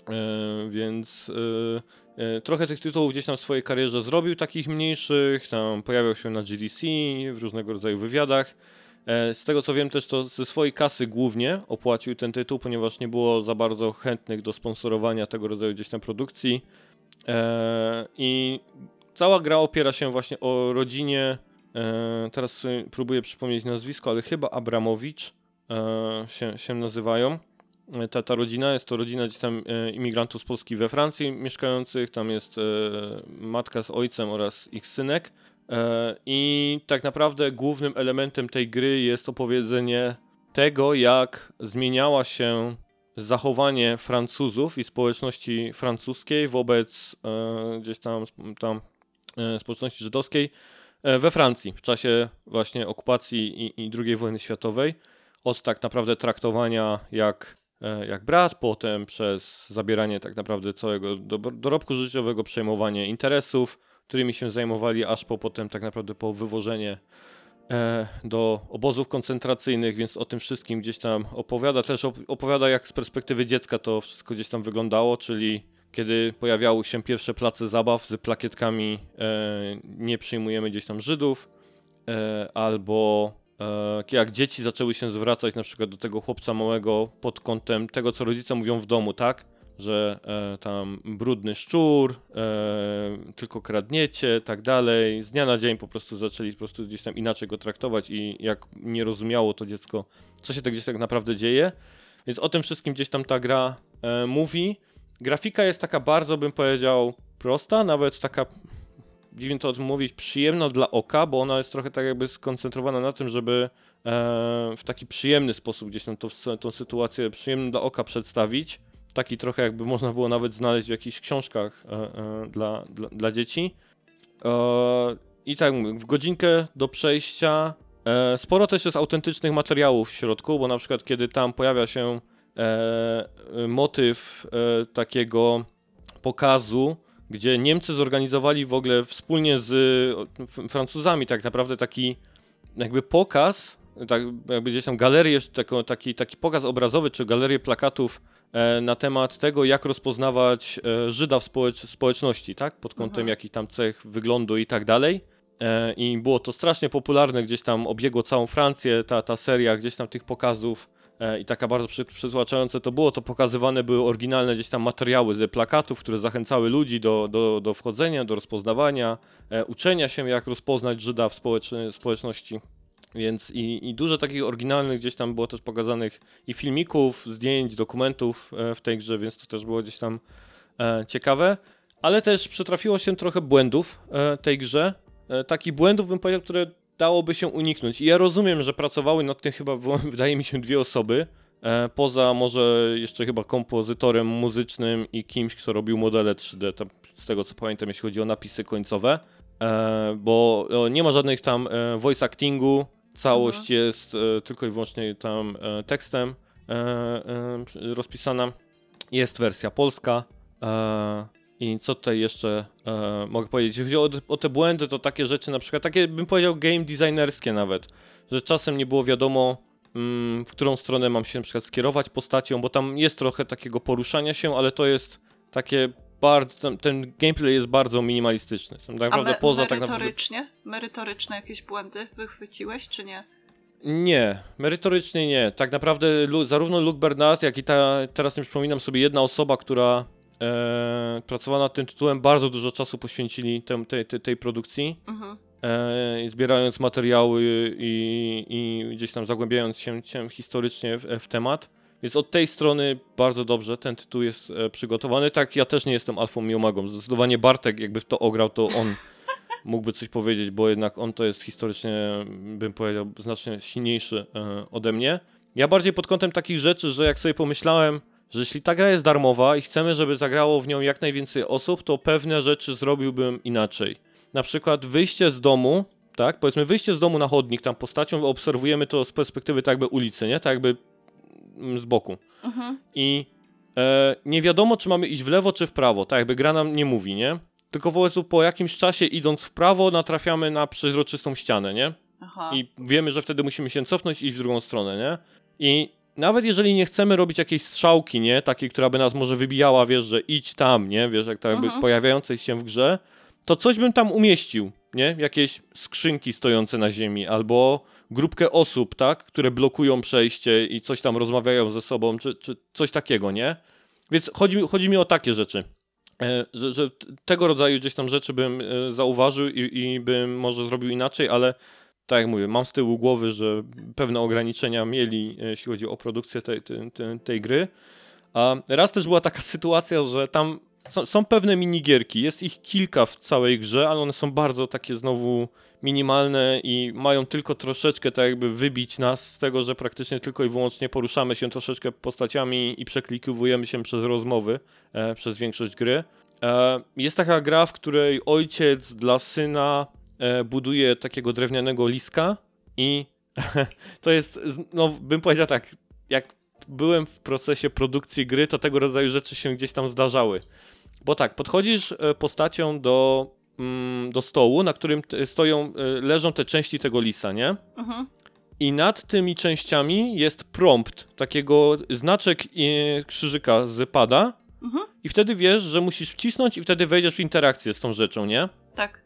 E, więc e, e, trochę tych tytułów gdzieś tam w swojej karierze zrobił, takich mniejszych, tam pojawiał się na GDC, w różnego rodzaju wywiadach. E, z tego co wiem też to ze swojej kasy głównie opłacił ten tytuł, ponieważ nie było za bardzo chętnych do sponsorowania tego rodzaju gdzieś tam produkcji. E, I cała gra opiera się właśnie o rodzinie, e, teraz próbuję przypomnieć nazwisko, ale chyba Abramowicz się, się nazywają. Ta, ta rodzina jest to rodzina gdzieś tam imigrantów z Polski we Francji mieszkających. Tam jest matka z ojcem oraz ich synek. E, I tak naprawdę głównym elementem tej gry jest opowiedzenie tego, jak zmieniała się zachowanie Francuzów i społeczności francuskiej wobec e, gdzieś tam, tam e, społeczności żydowskiej we Francji w czasie właśnie okupacji i, i II wojny światowej. Od tak naprawdę traktowania jak, jak brat, potem przez zabieranie tak naprawdę całego dorobku życiowego, przejmowanie interesów, którymi się zajmowali, aż po potem tak naprawdę po wywożenie e, do obozów koncentracyjnych, więc o tym wszystkim gdzieś tam opowiada. Też opowiada, jak z perspektywy dziecka to wszystko gdzieś tam wyglądało, czyli kiedy pojawiały się pierwsze place zabaw z plakietkami e, nie przyjmujemy gdzieś tam Żydów, e, albo jak dzieci zaczęły się zwracać na przykład do tego chłopca małego pod kątem tego, co rodzice mówią w domu, tak? Że e, tam brudny szczur, e, tylko kradniecie, tak dalej. Z dnia na dzień po prostu zaczęli po prostu gdzieś tam inaczej go traktować i jak nie rozumiało to dziecko, co się tak gdzieś tak naprawdę dzieje. Więc o tym wszystkim gdzieś tam ta gra e, mówi. Grafika jest taka bardzo, bym powiedział, prosta, nawet taka, dziwnie to o tym mówić, przyjemna dla oka, bo ona jest trochę tak jakby skoncentrowana na tym, żeby e, w taki przyjemny sposób gdzieś tam to, tą sytuację przyjemny dla oka przedstawić taki trochę jakby można było nawet znaleźć w jakichś książkach e, e, dla, dla, dla, dzieci. E, I tak w godzinkę do przejścia sporo też jest autentycznych materiałów w środku, bo na przykład kiedy tam pojawia się motyw takiego pokazu, gdzie Niemcy zorganizowali w ogóle wspólnie z Francuzami tak naprawdę taki jakby pokaz, tak jakby gdzieś tam galerię, taki, taki pokaz obrazowy czy galerię plakatów E, na temat tego, jak rozpoznawać e, Żyda w społecz społeczności, tak? Pod kątem mhm. jakich tam cech, wyglądu i tak dalej. E, I było to strasznie popularne, gdzieś tam obiegło całą Francję, ta, ta seria gdzieś tam tych pokazów i taka bardzo przy, przytłaczające to było, to pokazywane były oryginalne gdzieś tam materiały ze plakatów, które zachęcały ludzi do, do, do wchodzenia, do rozpoznawania, uczenia się jak rozpoznać Żyda w społeczności. Więc i, i dużo takich oryginalnych gdzieś tam było też pokazanych i filmików, zdjęć, dokumentów e, w tej grze, więc to też było gdzieś tam e, ciekawe. Ale też przytrafiło się trochę błędów e, tej grze. Takich błędów bym powiedział, które dałoby się uniknąć. I ja rozumiem, że pracowały nad tym chyba, wydaje mi się, dwie osoby. Poza może jeszcze chyba kompozytorem muzycznym i kimś, kto robił modele 3D, tam, z tego co pamiętam, jeśli chodzi o napisy końcowe. E, bo nie ma żadnych tam voice actingu, Całość mhm. jest e, tylko i wyłącznie tam e, tekstem e, e rozpisana. Jest wersja polska. E, I co tutaj jeszcze e, mogę powiedzieć? Jeśli chodzi o, o, te błędy, to takie rzeczy, na przykład takie bym powiedział game designerskie nawet, że czasem nie było wiadomo, mm, w którą stronę mam się na przykład skierować postacią, bo tam jest trochę takiego poruszania się, ale to jest takie bardzo, ten gameplay jest bardzo minimalistyczny. Tam tak naprawdę me poza tak merytorycznie? Tak naprawdę... Merytoryczne jakieś błędy wychwyciłeś, czy nie? Nie, merytorycznie nie. Tak naprawdę zarówno Luke Bernard, jak i ta, teraz nie przypominam sobie, jedna osoba, która e, pracowała nad tym tytułem, bardzo dużo czasu poświęcili tem, tej, tej, tej produkcji, Mhm. e, zbierając materiały i, i gdzieś tam zagłębiając się, się historycznie w, w temat. Więc od tej strony bardzo dobrze ten tytuł jest e, przygotowany. Tak, ja też nie jestem alfą i omegą. Zdecydowanie Bartek, jakby to ograł, to on mógłby coś powiedzieć, bo jednak on to jest historycznie, bym powiedział, znacznie silniejszy e, ode mnie. Ja bardziej pod kątem takich rzeczy, że jak sobie pomyślałem, że jeśli ta gra jest darmowa i chcemy, żeby zagrało w nią jak najwięcej osób, to pewne rzeczy zrobiłbym inaczej. Na przykład wyjście z domu, tak, powiedzmy wyjście z domu na chodnik, tam postacią obserwujemy to z perspektywy tak jakby ulicy, nie, tak jakby z boku. Mhm. I e, nie wiadomo, czy mamy iść w lewo, czy w prawo, tak jakby gra nam nie mówi, nie? Tylko po prostu po jakimś czasie idąc w prawo natrafiamy na przeźroczystą ścianę, nie? Aha. I wiemy, że wtedy musimy się cofnąć i iść w drugą stronę, nie? I nawet jeżeli nie chcemy robić jakiejś strzałki, nie? Takiej, która by nas może wybijała, wiesz, że idź tam, nie? Wiesz, jak tak jakby Mhm. pojawiającej się w grze, to coś bym tam umieścił, nie? Jakieś skrzynki stojące na ziemi, albo grupkę osób, tak? Które blokują przejście i coś tam rozmawiają ze sobą, czy, czy coś takiego, nie? Więc chodzi, chodzi mi o takie rzeczy. E, że, że tego rodzaju gdzieś tam rzeczy bym e, zauważył i, i bym może zrobił inaczej, ale tak jak mówię, mam z tyłu głowy, że pewne ograniczenia mieli, e, jeśli chodzi o produkcję tej, tej, tej, tej gry. A raz też była taka sytuacja, że tam są, są pewne minigierki, jest ich kilka w całej grze, ale one są bardzo takie znowu minimalne i mają tylko troszeczkę tak jakby wybić nas z tego, że praktycznie tylko i wyłącznie poruszamy się troszeczkę postaciami i przeklikowujemy się przez rozmowy e, przez większość gry. E, jest taka gra, w której ojciec dla syna e, buduje takiego drewnianego liska i to jest, no bym powiedział tak, jak byłem w procesie produkcji gry, to tego rodzaju rzeczy się gdzieś tam zdarzały. Bo tak, podchodzisz e, postacią do, mm, do stołu, na którym stoją, e, leżą te części tego lisa, nie? Mhm. I nad tymi częściami jest prompt, takiego znaczek e, krzyżyka z pada Mhm. i wtedy wiesz, że musisz wcisnąć i wtedy wejdziesz w interakcję z tą rzeczą, nie? Tak.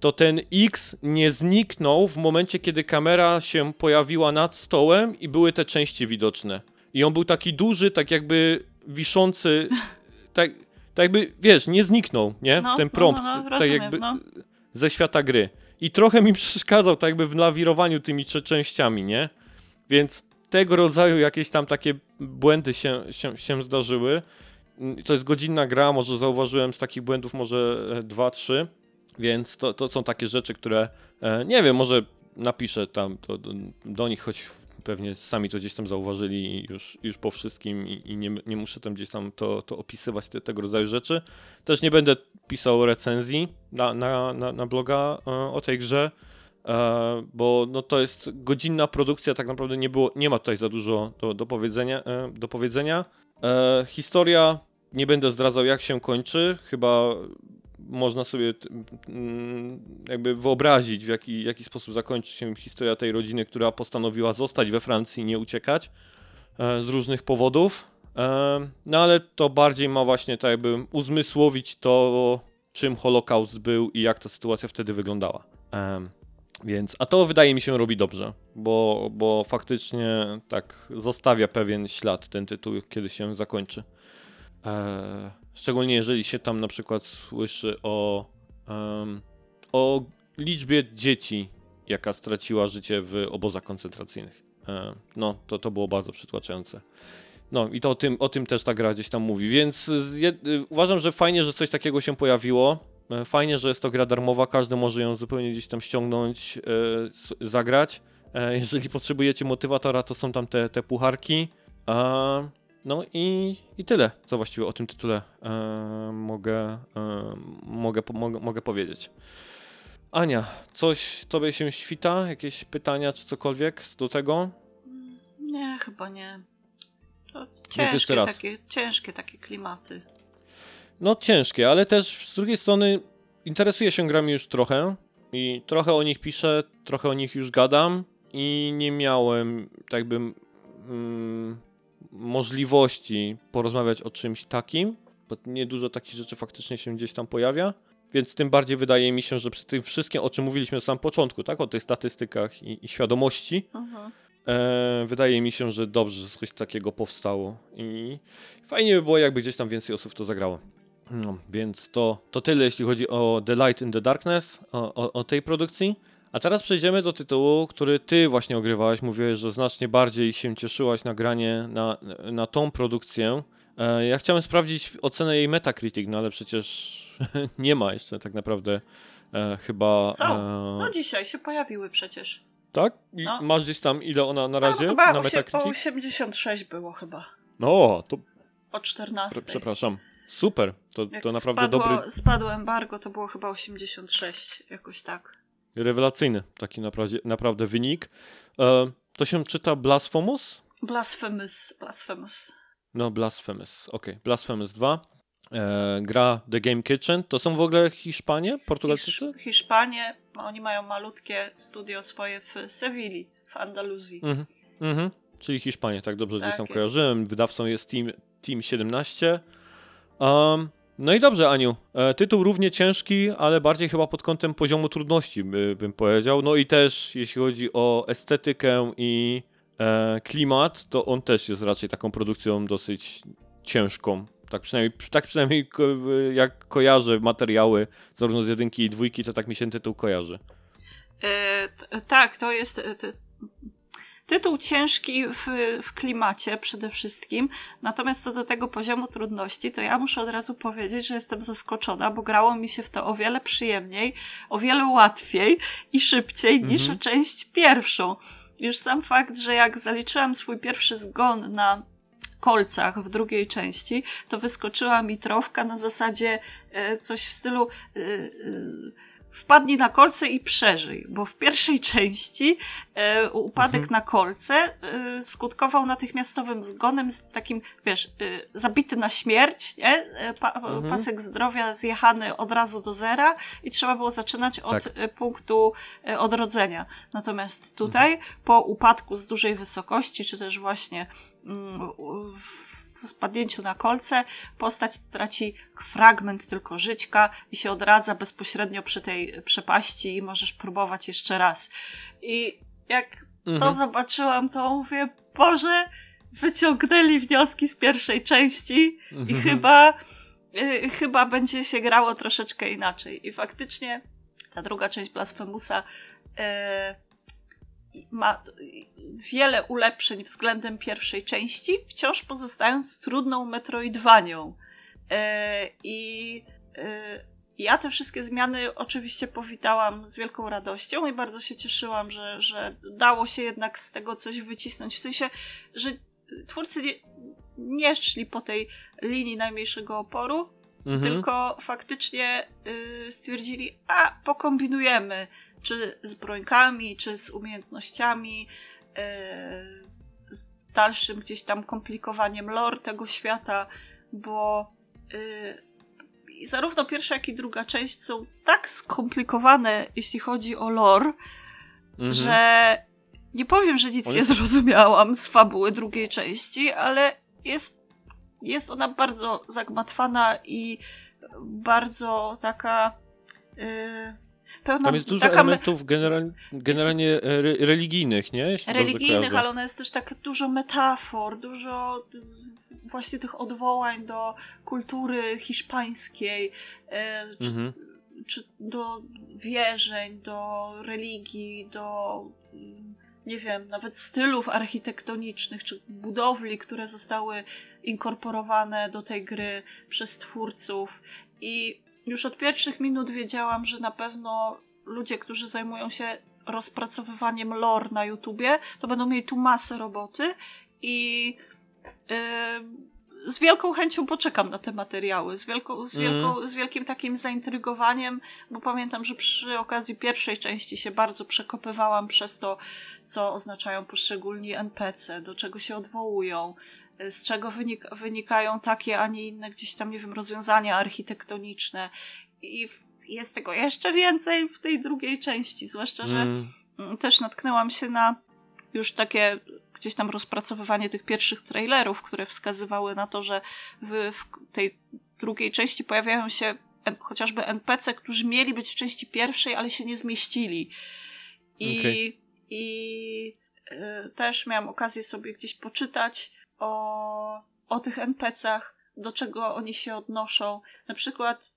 to ten X nie zniknął w momencie, kiedy kamera się pojawiła nad stołem i były te części widoczne. I on był taki duży, tak jakby wiszący, tak, tak jakby, wiesz, nie zniknął, nie? No, ten prompt, no, no, no, tak rozumiem, jakby no. ze świata gry. I trochę mi przeszkadzał tak jakby w lawirowaniu tymi częściami, nie? Więc tego rodzaju jakieś tam takie błędy się, się, się zdarzyły. Mm, To jest godzinna gra, może zauważyłem z takich błędów może e, dwa, trzy. Więc to, to są takie rzeczy, które e, nie wiem, może napiszę tam do, do nich, choć pewnie sami to gdzieś tam zauważyli już, już po wszystkim i, i nie, nie muszę tam gdzieś tam to, to opisywać, te, tego rodzaju rzeczy. Też nie będę pisał recenzji na, na, na, na bloga e, o tej grze, e, bo no, to jest godzinna produkcja, tak naprawdę nie, było, nie ma tutaj za dużo do, do powiedzenia. E, do powiedzenia. Historia, nie będę zdradzał jak się kończy, chyba można sobie jakby wyobrazić, w jaki, jaki sposób zakończy się historia tej rodziny, która postanowiła zostać we Francji i nie uciekać e, z różnych powodów. E, no ale to bardziej ma właśnie tak jakby uzmysłowić to, czym Holokaust był i jak ta sytuacja wtedy wyglądała. Em, więc, a to wydaje mi się robi dobrze, bo, bo faktycznie tak zostawia pewien ślad ten tytuł, kiedy się zakończy. E, szczególnie jeżeli się tam na przykład słyszy o, em, o liczbie dzieci, jaka straciła życie w obozach koncentracyjnych. E, no, to, to było bardzo przytłaczające. No i to o tym, o tym też ta gra gdzieś tam mówi, więc jed- y, uważam, że fajnie, że coś takiego się pojawiło. E, Fajnie, że jest to gra darmowa, każdy może ją zupełnie gdzieś tam ściągnąć, e, zagrać. E, jeżeli potrzebujecie motywatora, to są tam te, te pucharki. A, no i, i tyle, co właściwie o tym tytule e, mogę, e, mogę, po- mogę, mogę powiedzieć. Ania, coś tobie się świta? Jakieś pytania czy cokolwiek do tego? Nie, chyba nie. To ciężkie takie, ciężkie takie klimaty. No ciężkie, ale też z drugiej strony interesuję się grami już trochę i trochę o nich piszę, trochę o nich już gadam i nie miałem tak jakby mm, możliwości porozmawiać o czymś takim, bo niedużo takich rzeczy faktycznie się gdzieś tam pojawia, więc tym bardziej wydaje mi się, że przy tym wszystkim, o czym mówiliśmy na samym początku, tak, o tych statystykach i, i świadomości, Mhm. e, wydaje mi się, że dobrze, że coś takiego powstało i fajnie by było, jakby gdzieś tam więcej osób to zagrało. No, więc to, to tyle, jeśli chodzi o The Light in the Darkness, o, o, o tej produkcji. A teraz przejdziemy do tytułu, który ty właśnie ogrywałeś. Mówiłeś, że znacznie bardziej się cieszyłaś na granie na, na tą produkcję. E, ja chciałem sprawdzić ocenę jej Metacritic, no ale przecież nie ma jeszcze tak naprawdę e, chyba... Są. E, No dzisiaj się pojawiły przecież. tak? I No. masz gdzieś tam ile ona na No, razie chyba na Metacritic? o 86 było chyba. No, to O 14. pr- przepraszam. Super, to, Jak to naprawdę spadło, dobry, Spadło embargo, to było chyba 86, jakoś tak. Rewelacyjny taki naprawdę, naprawdę wynik. E, to się czyta Blasphemous? Blasphemous, Blasphemous. No, Blasphemous, okej. Blasphemous 2. E, gra The Game Kitchen. To są w ogóle Hiszpanie? Portugalczycy? Hisz- Hiszpanie, no, oni mają malutkie studio swoje w Sewilli, w Andaluzji. Mhm. mhm. Czyli Hiszpanie, tak dobrze gdzieś Tak tam jest. kojarzyłem. Wydawcą jest Team, Team 17. Um, no i dobrze, Aniu. E, tytuł równie ciężki, ale bardziej chyba pod kątem poziomu trudności, by, bym powiedział. No i też, jeśli chodzi o estetykę i e, klimat, to on też jest raczej taką produkcją dosyć ciężką. Tak przynajmniej, tak przynajmniej jak kojarzę materiały zarówno z jedynki i dwójki, to tak mi się tytuł kojarzy. E, tak, to jest e, ty- tytuł ciężki w, w klimacie przede wszystkim. Natomiast co do tego poziomu trudności, to ja muszę od razu powiedzieć, że jestem zaskoczona, bo grało mi się w to o wiele przyjemniej, o wiele łatwiej i szybciej niż Mhm. część pierwszą. Już sam fakt, że jak zaliczyłam swój pierwszy zgon na kolcach w drugiej części, to wyskoczyła mi trofka na zasadzie e, coś w stylu e, e, wpadnij na kolce i przeżyj, bo w pierwszej części e, upadek Mhm. na kolce e, skutkował natychmiastowym zgonem z takim, wiesz, e, zabity na śmierć, nie? E, pa, Mhm. pasek zdrowia zjechany od razu do zera i trzeba było zaczynać od Tak. e, punktu e, odrodzenia. Natomiast tutaj, po upadku z dużej wysokości, czy też właśnie mm, w w spadnięciu na kolce, postać traci fragment tylko żyćka i się odradza bezpośrednio przy tej przepaści i możesz próbować jeszcze raz. I jak to Mhm. zobaczyłam, to mówię, Boże, wyciągnęli wnioski z pierwszej części i Mhm. chyba, y, chyba będzie się grało troszeczkę inaczej. I faktycznie ta druga część Blasphemousa y, ma wiele ulepszeń względem pierwszej części, wciąż pozostając trudną metroidwanią. E, I e, ja te wszystkie zmiany oczywiście powitałam z wielką radością i bardzo się cieszyłam, że, że dało się jednak z tego coś wycisnąć. W sensie, że twórcy nie, nie szli po tej linii najmniejszego oporu, Mhm. tylko faktycznie y, stwierdzili, a pokombinujemy, czy z brońkami, czy z umiejętnościami, y, z dalszym gdzieś tam komplikowaniem lore tego świata, bo i zarówno pierwsza, jak i druga część są tak skomplikowane, jeśli chodzi o lore, Mhm. że nie powiem, że nic nie zrozumiałam z fabuły drugiej części, ale jest, jest ona bardzo zagmatwana i bardzo taka yy, pełna Tam jest dużo taka me- elementów general, generalnie re, religijnych, nie? Jeśli religijnych, ale ona jest też tak dużo metafor, dużo właśnie tych odwołań do kultury hiszpańskiej, e, czy, Mhm. czy do wierzeń, do religii, do nie wiem, nawet stylów architektonicznych, czy budowli, które zostały inkorporowane do tej gry przez twórców. I już od pierwszych minut wiedziałam, że na pewno ludzie, którzy zajmują się rozpracowywaniem lore na YouTubie, to będą mieli tu masę roboty i yy, z wielką chęcią poczekam na te materiały, z, wielką, z, wielką, z wielkim takim zaintrygowaniem, bo pamiętam, że przy okazji pierwszej części się bardzo przekopywałam przez to, co oznaczają poszczególni NPC, do czego się odwołują, z czego wynik wynikają takie, a nie inne gdzieś tam, nie wiem, rozwiązania architektoniczne. I w- jest tego jeszcze więcej w tej drugiej części, zwłaszcza, że Mm. Mm, też natknęłam się na już takie gdzieś tam rozpracowywanie tych pierwszych trailerów, które wskazywały na to, że w, w tej drugiej części pojawiają się chociażby NPC, którzy mieli być w części pierwszej, ale się nie zmieścili. I, Okej. i y, też miałam okazję sobie gdzieś poczytać o, o tych NPC-ach, do czego oni się odnoszą. Na przykład,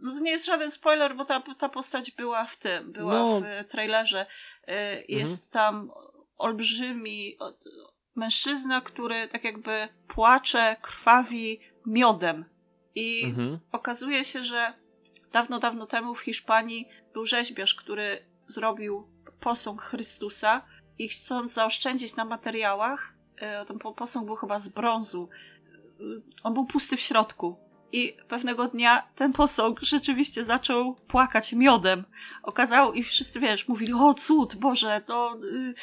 no to nie jest żaden spoiler, bo ta, ta postać była w tym, była No. w trailerze. Y, Jest tam olbrzymi mężczyzna, który tak jakby płacze, krwawi miodem. I Mhm. okazuje się, że dawno, dawno temu w Hiszpanii był rzeźbiarz, który zrobił posąg Chrystusa i chcąc zaoszczędzić na materiałach, ten po- posąg był chyba z brązu, e, on był pusty w środku. I pewnego dnia ten posąg rzeczywiście zaczął płakać miodem. Okazało i wszyscy, wiesz, mówili, o cud, Boże, to y,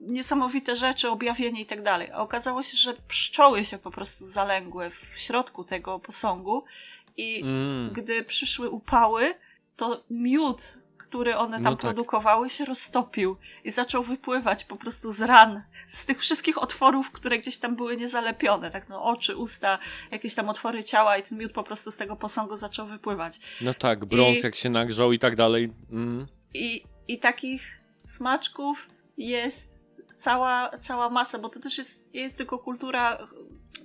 niesamowite rzeczy, objawienie i tak dalej. A okazało się, że pszczoły się po prostu zalęgły w środku tego posągu i Mm. gdy przyszły upały, to miód, który one tam No tak. produkowały, się roztopił i zaczął wypływać po prostu z ran, z tych wszystkich otworów, które gdzieś tam były niezalepione, tak no oczy, usta, jakieś tam otwory ciała i ten miód po prostu z tego posągu zaczął wypływać. No tak, brąz I- jak się nagrzał i tak dalej. Mm. I, i takich smaczków jest cała, cała masa, bo to też jest, nie jest tylko kultura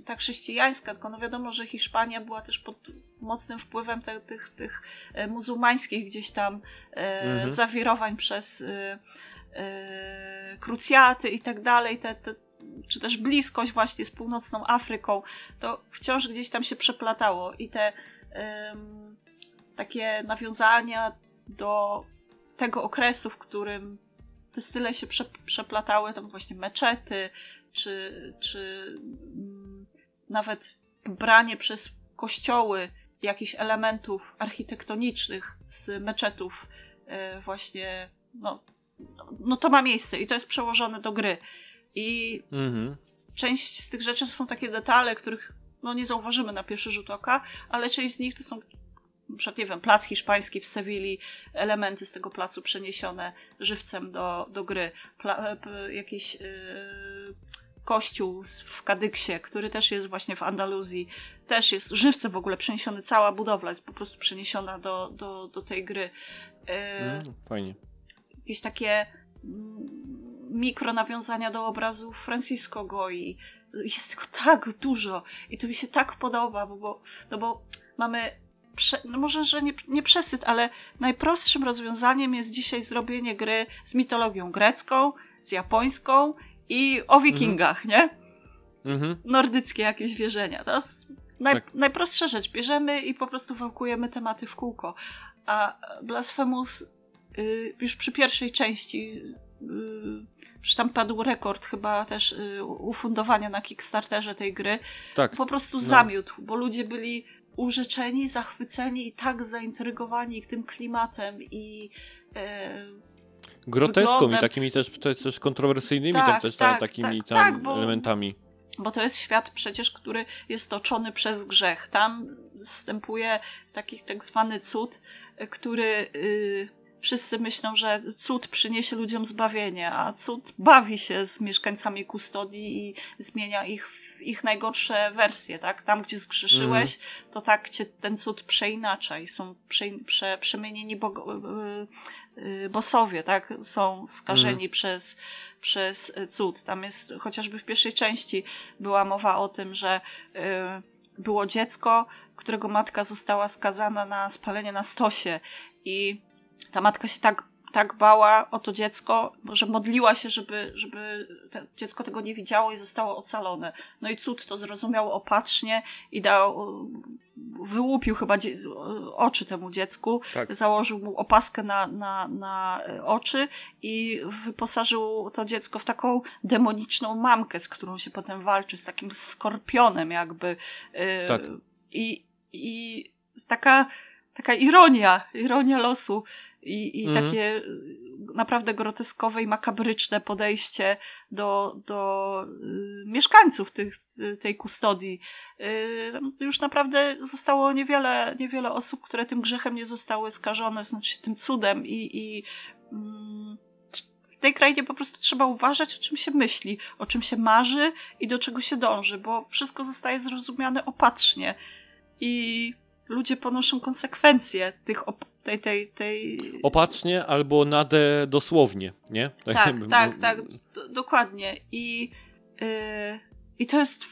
ta chrześcijańska, tylko no wiadomo, że Hiszpania była też pod mocnym wpływem te, tych, tych e, muzułmańskich gdzieś tam e, Mhm. zawirowań przez e, e, krucjaty i tak dalej, te, te, czy też bliskość właśnie z północną Afryką, to wciąż gdzieś tam się przeplatało i te takie nawiązania do tego okresu, w którym te style się prze, przeplatały, tam właśnie meczety, czy, czy nawet branie przez kościoły jakichś elementów architektonicznych z meczetów e, właśnie, no, no to ma miejsce i to jest przełożone do gry. I Mhm. część z tych rzeczy to są takie detale, których no, nie zauważymy na pierwszy rzut oka, ale część z nich to są przykład, nie wiem, plac hiszpański w Sewilli, elementy z tego placu przeniesione żywcem do, do gry, Pla, p, jakiś yy, kościół w Kadyksie, który też jest właśnie w Andaluzji, też jest żywcem w ogóle przeniesiony, cała budowla jest po prostu przeniesiona do, do, do tej gry. Yy, Mm, fajnie. jakieś takie mm, mikro nawiązania do obrazów Francisco Goi. Jest tego tak dużo i to mi się tak podoba, bo, bo, no bo mamy, prze, no może, że nie, nie przesyt, ale najprostszym rozwiązaniem jest dzisiaj zrobienie gry z mitologią grecką, z japońską i o wikingach, nie? Mhm. nordyckie jakieś wierzenia. To jest naj, Tak. najprostsza rzecz. Bierzemy i po prostu wałkujemy tematy w kółko. A Blasphemous y, już przy pierwszej części y, już tam padł rekord chyba też y, ufundowania na Kickstarterze tej gry. Tak. Po prostu No. zamiótł, bo ludzie byli urzeczeni, zachwyceni i tak zaintrygowani tym klimatem i Groteską i wyglądem- takimi też, te, też kontrowersyjnymi Tak, tam, też tam, tak, takimi tak, tam tak, bo- elementami. Bo to jest świat przecież, który jest toczony przez grzech. Tam wstępuje taki tak zwany cud, który y, wszyscy myślą, że cud przyniesie ludziom zbawienie, a cud bawi się z mieszkańcami kustodii i zmienia ich w ich najgorsze wersje, tak? Tam, gdzie zgrzeszyłeś, to tak cię ten cud przeinacza i są prze, prze, przemienieni bogo, y, y, bosowie, tak? Są skażeni przez przez y, cud. Tam jest chociażby w pierwszej części była mowa o tym, że y, było dziecko, którego matka została skazana na spalenie na stosie i ta matka się tak, tak bała o to dziecko, że modliła się, żeby, żeby dziecko tego nie widziało i zostało ocalone. No i cud to zrozumiał opatrznie i dał, wyłupił chyba oczy temu dziecku, Tak. założył mu opaskę na, na, na e, oczy i wyposażył to dziecko w taką demoniczną mamkę, z którą się potem walczy, z takim skorpionem jakby. E, Tak. I, i taka, taka ironia, ironia losu i, i Mhm. takie e, naprawdę groteskowe i makabryczne podejście do, do y, mieszkańców tych, tej kustodii. Y, już naprawdę zostało niewiele, niewiele osób, które tym grzechem nie zostały skażone, znaczy tym cudem i, i mm, w tej krainie po prostu trzeba uważać, o czym się myśli, o czym się marzy i do czego się dąży, bo wszystko zostaje zrozumiane opatrznie i ludzie ponoszą konsekwencje tych, op- tej, tej, tej... Opatrznie albo nadę dosłownie, nie? Tak, tak, tak, dokładnie. I, yy, I to jest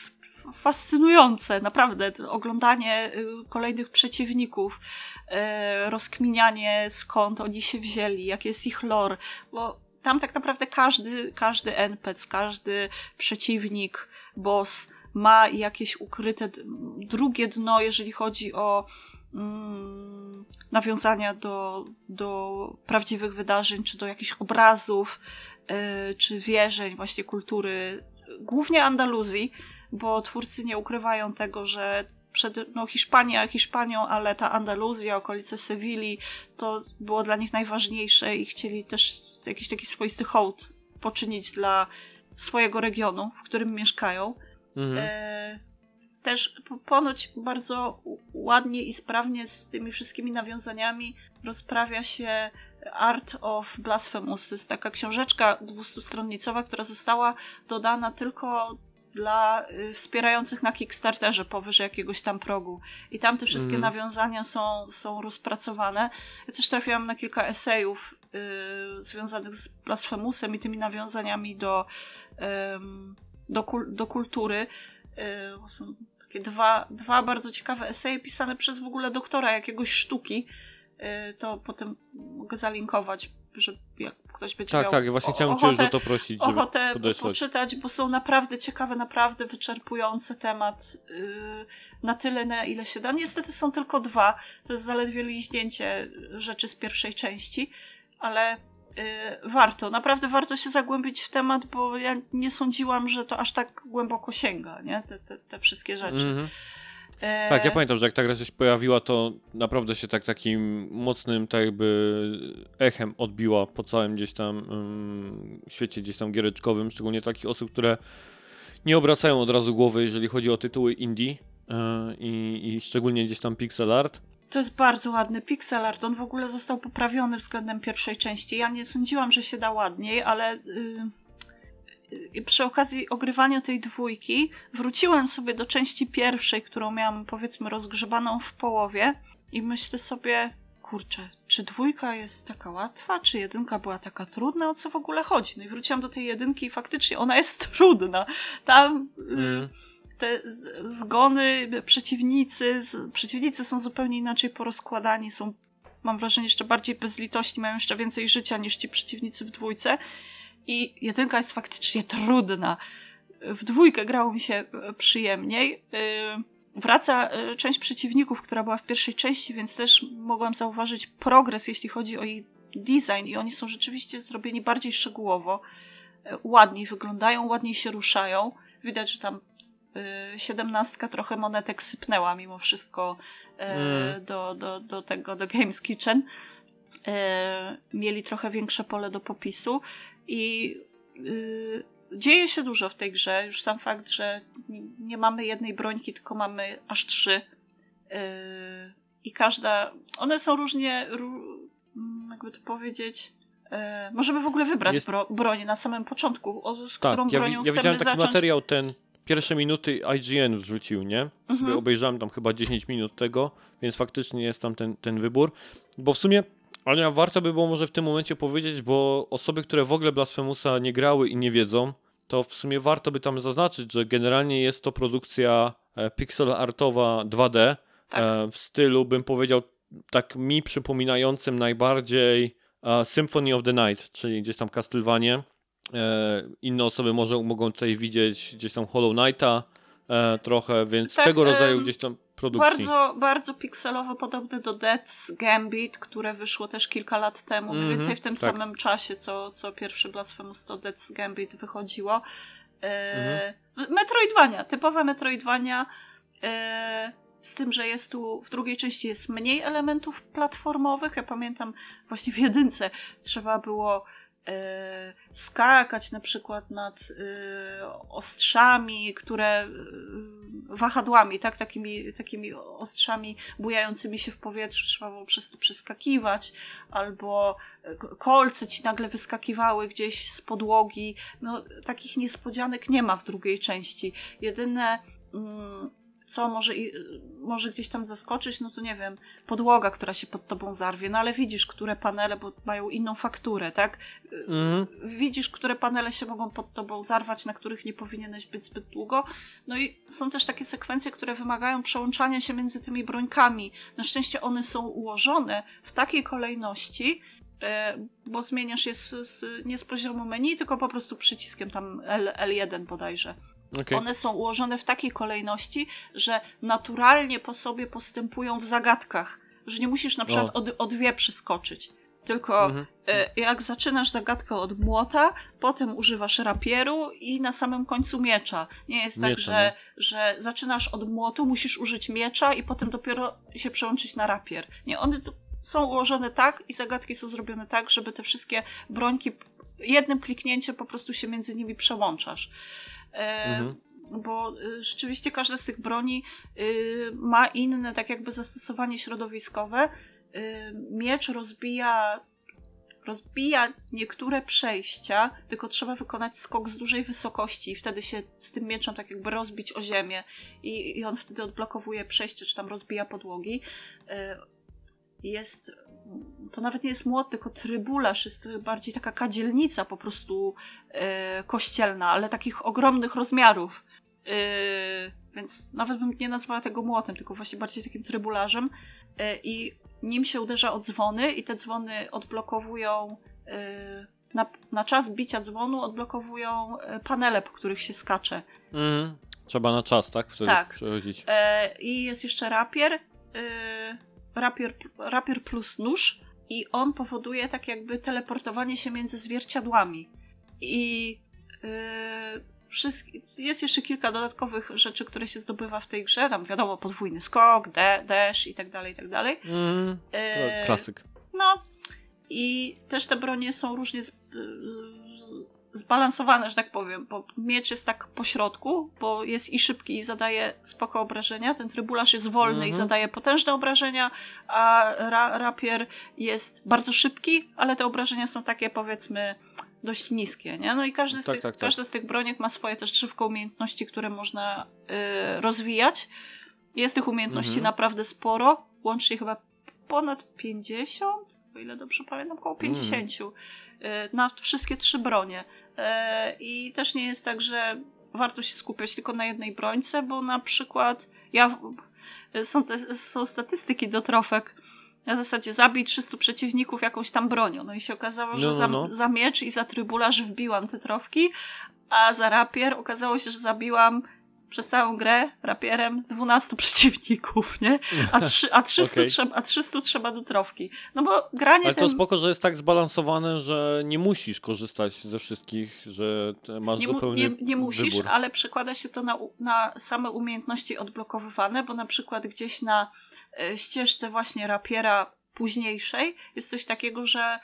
fascynujące, naprawdę. Oglądanie y, kolejnych przeciwników, yy, rozkminianie skąd oni się wzięli, jak jest ich lore, bo tam tak naprawdę każdy, każdy NPC, każdy przeciwnik, boss ma jakieś ukryte drugie dno, jeżeli chodzi o mm, nawiązania do, do prawdziwych wydarzeń, czy do jakichś obrazów, yy, czy wierzeń, właśnie kultury, głównie Andaluzji, bo twórcy nie ukrywają tego, że przed, no Hiszpania Hiszpanią, ale ta Andaluzja, okolice Sewilli, to było dla nich najważniejsze i chcieli też jakiś taki swoisty hołd poczynić dla swojego regionu, w którym mieszkają. Mhm. E, też ponoć bardzo ładnie i sprawnie z tymi wszystkimi nawiązaniami rozprawia się Art of Blasphemous. To jest taka książeczka dwustustronnicowa, która została dodana tylko dla y, wspierających na Kickstarterze powyżej jakiegoś tam progu. I tam te wszystkie mm. nawiązania są, są rozpracowane. Ja też trafiłam na kilka esejów y, związanych z Blasfemusem i tymi nawiązaniami do, y, do, kul do kultury. Y, są takie dwa, dwa bardzo ciekawe eseje pisane przez w ogóle doktora jakiegoś sztuki. Y, to potem mogę zalinkować, że jak ktoś będzie tak, miał Tak, właśnie chciałem ochotę, cię już o to prosić, żeby ochotę poczytać, bo są naprawdę ciekawe, naprawdę wyczerpujący temat yy, na tyle, na ile się da. Niestety są tylko dwa, to jest zaledwie liźnięcie rzeczy z pierwszej części, ale yy, warto, naprawdę warto się zagłębić w temat, bo ja nie sądziłam, że to aż tak głęboko sięga, nie? Te, te, te wszystkie rzeczy. Mm -hmm. E... Tak, ja pamiętam, że jak ta gra się pojawiła, to naprawdę się tak takim mocnym tak jakby echem odbiła po całym gdzieś tam um, świecie gdzieś tam giereczkowym, szczególnie takich osób, które nie obracają od razu głowy, jeżeli chodzi o tytuły indie yy, i, i szczególnie gdzieś tam pixel art. To jest bardzo ładny pixel art. On w ogóle został poprawiony względem pierwszej części. Ja nie sądziłam, że się da ładniej, ale... Yy przy okazji ogrywania tej dwójki wróciłem sobie do części pierwszej, którą miałam powiedzmy rozgrzebaną w połowie i myślę sobie, kurczę, czy dwójka jest taka łatwa, czy jedynka była taka trudna, o co w ogóle chodzi? No i wróciłam do tej jedynki i faktycznie ona jest trudna. Tam mm. Te zgony, przeciwnicy, przeciwnicy są zupełnie inaczej porozkładani, są mam wrażenie jeszcze bardziej bezlitości, mają jeszcze więcej życia niż ci przeciwnicy w dwójce. I jedynka jest faktycznie trudna. W dwójkę grało mi się e, przyjemniej. Y, wraca e, część przeciwników, która była w pierwszej części, więc też mogłam zauważyć progres, jeśli chodzi o ich design i oni są rzeczywiście zrobieni bardziej szczegółowo. E, ładniej wyglądają, ładniej się ruszają. Widać, że tam siedemnastka trochę monetek sypnęła mimo wszystko mm. do, do, do tego, do Games Kitchen. Mieli trochę większe pole do popisu. I dzieje się dużo w tej grze. Już sam fakt, że nie mamy jednej brońki, tylko mamy aż trzy. I każda. One są różnie. Ró, mm, jakby to powiedzieć. Możemy w ogóle wybrać Jest... bro, broń na samym początku, z tak, którą ja, bronią ja chcemy taki zacząć. materiał ten pierwsze minuty IGN wrzucił, nie? Sobie mhm. obejrzałem tam chyba 10 minut tego, więc faktycznie jest tam ten, ten wybór. Bo w sumie ale warto by było może w tym momencie powiedzieć, bo osoby, które w ogóle Blasphemousa nie grały i nie wiedzą, to w sumie warto by tam zaznaczyć, że generalnie jest to produkcja e, pixel artowa 2D tak. E, w stylu, bym powiedział, tak mi przypominającym najbardziej e, Symphony of the Night, czyli gdzieś tam Castlevania. Inne osoby może mogą tutaj widzieć gdzieś tam Hollow Knighta trochę, więc tak, tego rodzaju gdzieś tam produkcji. Bardzo, bardzo pikselowo podobne do Death's Gambit, które wyszło też kilka lat temu, mniej mm -hmm, więcej w tym tak. samym czasie, co, co pierwszy Blasphemous to Death's Gambit wychodziło. E, mm -hmm. Metroidvania, typowe Metroidvania, e, z tym, że jest tu, w drugiej części jest mniej elementów platformowych. Ja pamiętam właśnie w jedynce trzeba było e, skakać na przykład nad e, ostrzami, które e, wahadłami, tak, takimi, takimi ostrzami bujającymi się w powietrzu, trzeba było przez to przeskakiwać, albo kolce ci nagle wyskakiwały gdzieś z podłogi. No, takich niespodzianek nie ma w drugiej części. Jedyne mm, co może, może gdzieś tam zaskoczyć, no to nie wiem, podłoga, która się pod tobą zarwie, no ale widzisz, które panele bo mają inną fakturę, tak? Mhm. Widzisz, które panele się mogą pod tobą zarwać, na których nie powinieneś być zbyt długo. No i są też takie sekwencje, które wymagają przełączania się między tymi brońkami. Na szczęście one są ułożone w takiej kolejności, e, bo zmieniasz je z, z, nie z poziomu menu, tylko po prostu przyciskiem tam L, L1 bodajże. Okay. One są ułożone w takiej kolejności, że naturalnie po sobie postępują w zagadkach, że nie musisz na przykład od, o dwie przeskoczyć. Tylko mhm. e, jak zaczynasz zagadkę od młota, potem używasz rapieru i na samym końcu miecza. Nie jest tak, że, nie? że zaczynasz od młotu, musisz użyć miecza i potem dopiero się przełączyć na rapier. Nie, one są ułożone tak i zagadki są zrobione tak, żeby te wszystkie brońki jednym kliknięciem po prostu się między nimi przełączasz. E, mhm. Bo y, rzeczywiście każda z tych broni y, ma inne, tak jakby zastosowanie środowiskowe. Miecz rozbija rozbija niektóre przejścia, tylko trzeba wykonać skok z dużej wysokości i wtedy się z tym mieczem tak jakby rozbić o ziemię i, i on wtedy odblokowuje przejście, czy tam rozbija podłogi. Jest to nawet nie jest młot, tylko trybularz, jest bardziej taka kadzielnica po prostu e, kościelna, ale takich ogromnych rozmiarów. E, więc nawet bym nie nazwała tego młotem, tylko właśnie bardziej takim trybularzem. E, I nim się uderza o dzwony i te dzwony odblokowują na, na czas bicia dzwonu odblokowują panele, po których się skacze. Mm, trzeba na czas, tak? Wtedy tak. przechodzić. I jest jeszcze rapier rapier, rapier plus nóż i on powoduje tak jakby teleportowanie się między zwierciadłami. I yy, jest jeszcze kilka dodatkowych rzeczy, które się zdobywa w tej grze. Tam wiadomo, podwójny skok, de, dash i tak dalej, i tak dalej. Mm, yy, klasyk. No. I też te bronie są różnie z, zbalansowane, że tak powiem, bo miecz jest tak po środku, bo jest i szybki i zadaje spoko obrażenia, ten trybularz jest wolny mm -hmm. i mhm. zadaje potężne obrażenia, a ra rapier jest bardzo szybki, ale te obrażenia są takie powiedzmy dość niskie, nie? No i każdy z, tak, tych, tak, tak. każdy z tych broniek ma swoje też drzewko umiejętności, które można y, rozwijać. Jest tych umiejętności mm -hmm. naprawdę sporo, łącznie chyba ponad 50, o ile dobrze pamiętam, około 50 mm. y, na wszystkie trzy bronie. E, I też nie jest tak, że warto się skupiać tylko na jednej brońce, bo na przykład ja są, te, są statystyki do trofek. Na zasadzie zabij 300 przeciwników jakąś tam bronią. No i się okazało, no, że za, no. za miecz i za trybularz wbiłam te trofki, a za rapier okazało się, że zabiłam przez całą grę rapierem 12 przeciwników, nie? A, trzy, a, 300, okay. trzeba, a 300 trzeba do trofki. No bo granie Ale to spoko, że jest tak zbalansowane, że nie musisz korzystać ze wszystkich, że masz nie, zupełnie Nie, nie musisz, wybór. ale przekłada się to na, na same umiejętności odblokowywane, bo na przykład gdzieś na e, ścieżce właśnie rapiera późniejszej jest coś takiego, że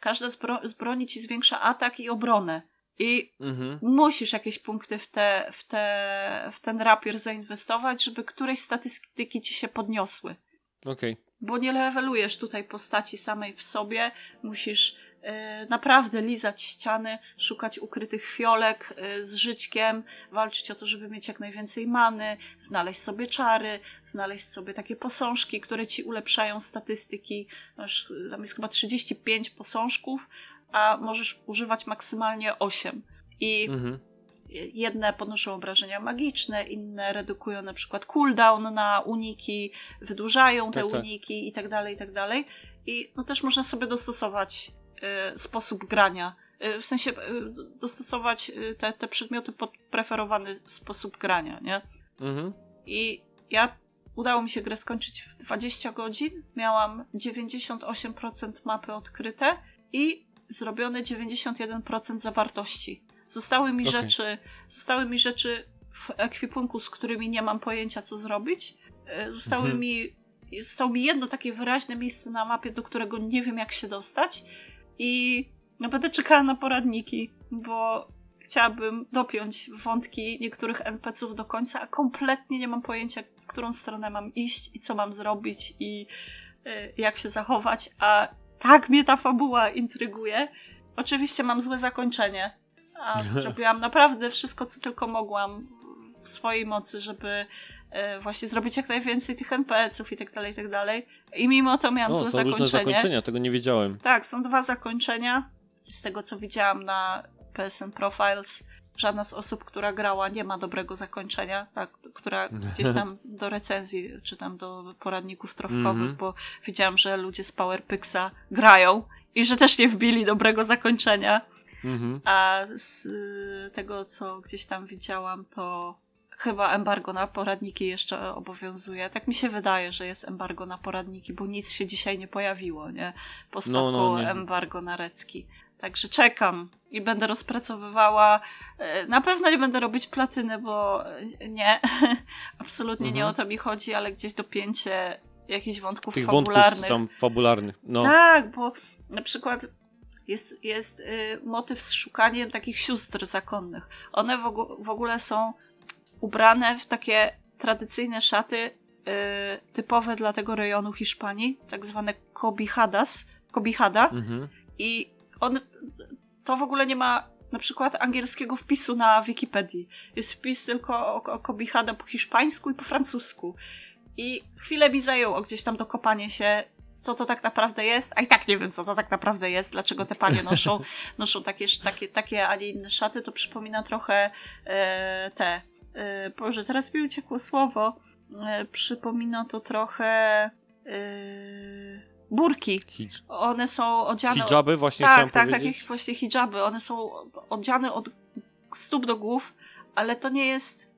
każda z, bro z broni ci zwiększa atak i obronę. I mhm. musisz jakieś punkty w, te, w, te, w ten rapier zainwestować, żeby któreś statystyki ci się podniosły. Okej. Okay. Bo nie levelujesz tutaj postaci samej w sobie, musisz y, naprawdę lizać ściany, szukać ukrytych fiolek y, z żyćkiem, walczyć o to, żeby mieć jak najwięcej many, znaleźć sobie czary, znaleźć sobie takie posążki, które ci ulepszają statystyki. Masz, tam jest chyba 35 posążków, a możesz używać maksymalnie 8. I mhm. jedne podnoszą obrażenia magiczne, inne redukują na przykład cooldown na uniki, wydłużają te tak, tak. uniki i tak dalej, i tak dalej. I no też można sobie dostosować y, sposób grania. Y, w sensie y, dostosować y, te, te przedmioty pod preferowany sposób grania, nie? Mhm. I ja udało mi się grę skończyć w 20 godzin. Miałam 98% mapy odkryte i zrobione 91% zawartości. Zostały mi okay. rzeczy, zostały mi rzeczy w ekwipunku, z którymi nie mam pojęcia, co zrobić. E, zostały mhm. mi, zostało mi jedno takie wyraźne miejsce na mapie, do którego nie wiem, jak się dostać. I no, będę czekała na poradniki, bo chciałabym dopiąć wątki niektórych NPC-ów do końca, a kompletnie nie mam pojęcia, w którą stronę mam iść i co mam zrobić i y, jak się zachować, a tak mnie ta fabuła intryguje. Oczywiście mam złe zakończenie, a zrobiłam naprawdę wszystko, co tylko mogłam w swojej mocy, żeby e, właśnie zrobić jak najwięcej tych NPS-ów i tak dalej, i tak dalej. I mimo to miałam O, złe są różne zakończenie. zakończenia, tego nie wiedziałem. Tak, są dwa zakończenia. Z tego, co widziałam na PSN Profiles, żadna z osób, która grała, nie ma dobrego zakończenia, tak, która gdzieś tam do recenzji, czy tam do poradników trofkowych, Mhm. bo widziałam, że ludzie z PowerPixa grają i że też nie wbili dobrego zakończenia. Mhm. A z y, tego, co gdzieś tam widziałam, to chyba embargo na poradniki jeszcze obowiązuje. Tak mi się wydaje, że jest embargo na poradniki, bo nic się dzisiaj nie pojawiło, nie? Po spadku no, nie. embargo na recki. Także czekam i będę rozpracowywała. E, Na pewno nie będę robić platyny, bo e, nie, absolutnie nie Mhm. o to mi chodzi, ale gdzieś dopięcie jakichś wątków Tych fabularnych. wątków tam fabularnych. No. Tak, bo na przykład jest, jest y, motyw z szukaniem takich sióstr zakonnych. One w, w ogóle są ubrane w takie tradycyjne szaty y, typowe dla tego rejonu Hiszpanii, tak zwane kobihadas, kobihada. Mhm. I on, to w ogóle nie ma na przykład angielskiego wpisu na Wikipedii. Jest wpis tylko o, o Kobihada po hiszpańsku i po francusku. I chwilę mi zajęło gdzieś tam dokopanie się, co to tak naprawdę jest, a i tak nie wiem, co to tak naprawdę jest, dlaczego te panie noszą, noszą takie, takie, takie, a nie inne szaty. To przypomina trochę e, te. E, Boże, teraz mi uciekło słowo. E, przypomina to trochę. E, burki. Hij- One są odziane. Hijaby właśnie tak, chciałem tak, powiedzieć. takie właśnie hijaby. One są odziane od stóp do głów, ale to nie jest.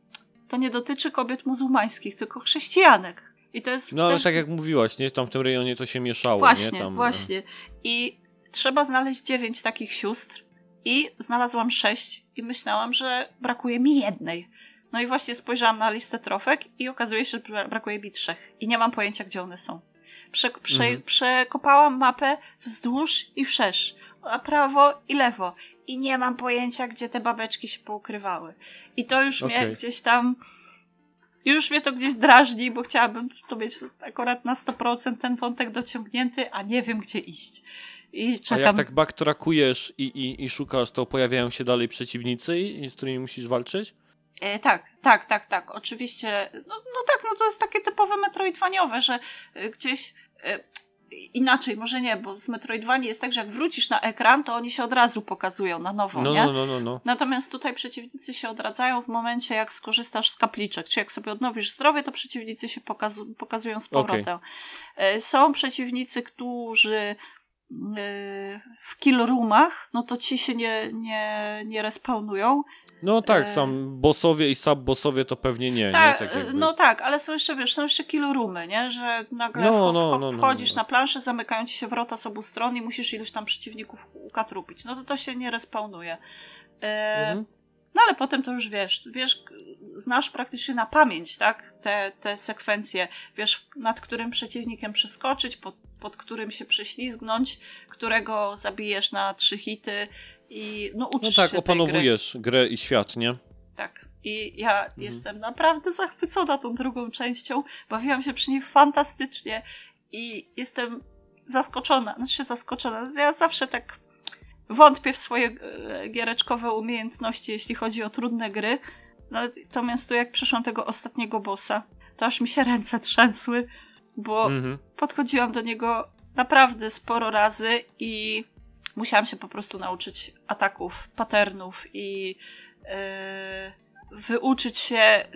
To nie dotyczy kobiet muzułmańskich, tylko chrześcijanek. I to jest. No ale też... tak jak mówiłaś, nie? Tam w tym rejonie to się mieszało, Właśnie, nie? Tam, e, właśnie. I trzeba znaleźć dziewięć takich sióstr. I znalazłam sześć i myślałam, że brakuje mi jednej. No i właśnie spojrzałam na listę trofek i okazuje się, że bra- brakuje mi trzech. I nie mam pojęcia, gdzie one są. Prze, prze, Mhm. Przekopałam mapę wzdłuż i wszerz. A prawo i lewo. I nie mam pojęcia, gdzie te babeczki się poukrywały. I to już mnie Okej. gdzieś tam już mnie to gdzieś drażni, bo chciałabym to mieć akurat na 100% ten wątek dociągnięty, a nie wiem gdzie iść. I A jak czekam. tak backtrackujesz i, i, i szukasz, to pojawiają się dalej przeciwnicy, i, i z którymi musisz walczyć? E, tak, tak, tak, tak. Oczywiście. No, no tak, no to jest takie typowe metroidwaniowe, że e, gdzieś. E, inaczej, może nie, bo w Metroidvanii jest tak, że jak wrócisz na ekran, to oni się od razu pokazują na nowo, No, nie? no, no, no, no. Natomiast tutaj przeciwnicy się odradzają w momencie, jak skorzystasz z kapliczek. Czy jak sobie odnowisz zdrowie, to przeciwnicy się pokazu- pokazują z powrotem. E, Są przeciwnicy, którzy e, w kill roomach, no to ci się nie, nie, nie respawnują. No tak, E, tam bossowie i sub-bossowie to pewnie nie, Tak, nie? Tak no tak, ale są jeszcze, wiesz, są jeszcze kill roomy, nie? Że nagle No, no, no, no, wchodzisz no. na planszę, zamykają ci się wrota z obu stron i musisz iluś tam przeciwników ukatrupić. No to to się nie respawnuje. E, Mhm. No ale potem to już wiesz, wiesz, znasz praktycznie na pamięć, tak? Te, te sekwencje, wiesz, nad którym przeciwnikiem przeskoczyć, pod, pod którym się prześlizgnąć, którego zabijesz na trzy hity i no No uczysz tak, się tej gry. opanowujesz grę i świat, nie? Tak. I ja Mhm. jestem naprawdę zachwycona tą drugą częścią. Bawiłam się przy niej fantastycznie i jestem zaskoczona. Znaczy zaskoczona. Ja zawsze tak wątpię w swoje e, giereczkowe umiejętności, jeśli chodzi o trudne gry. Natomiast tu jak przeszłam tego ostatniego bossa, to aż mi się ręce trzęsły, bo Mhm. podchodziłam do niego naprawdę sporo razy i musiałam się po prostu nauczyć ataków, patternów i e, wyuczyć się e,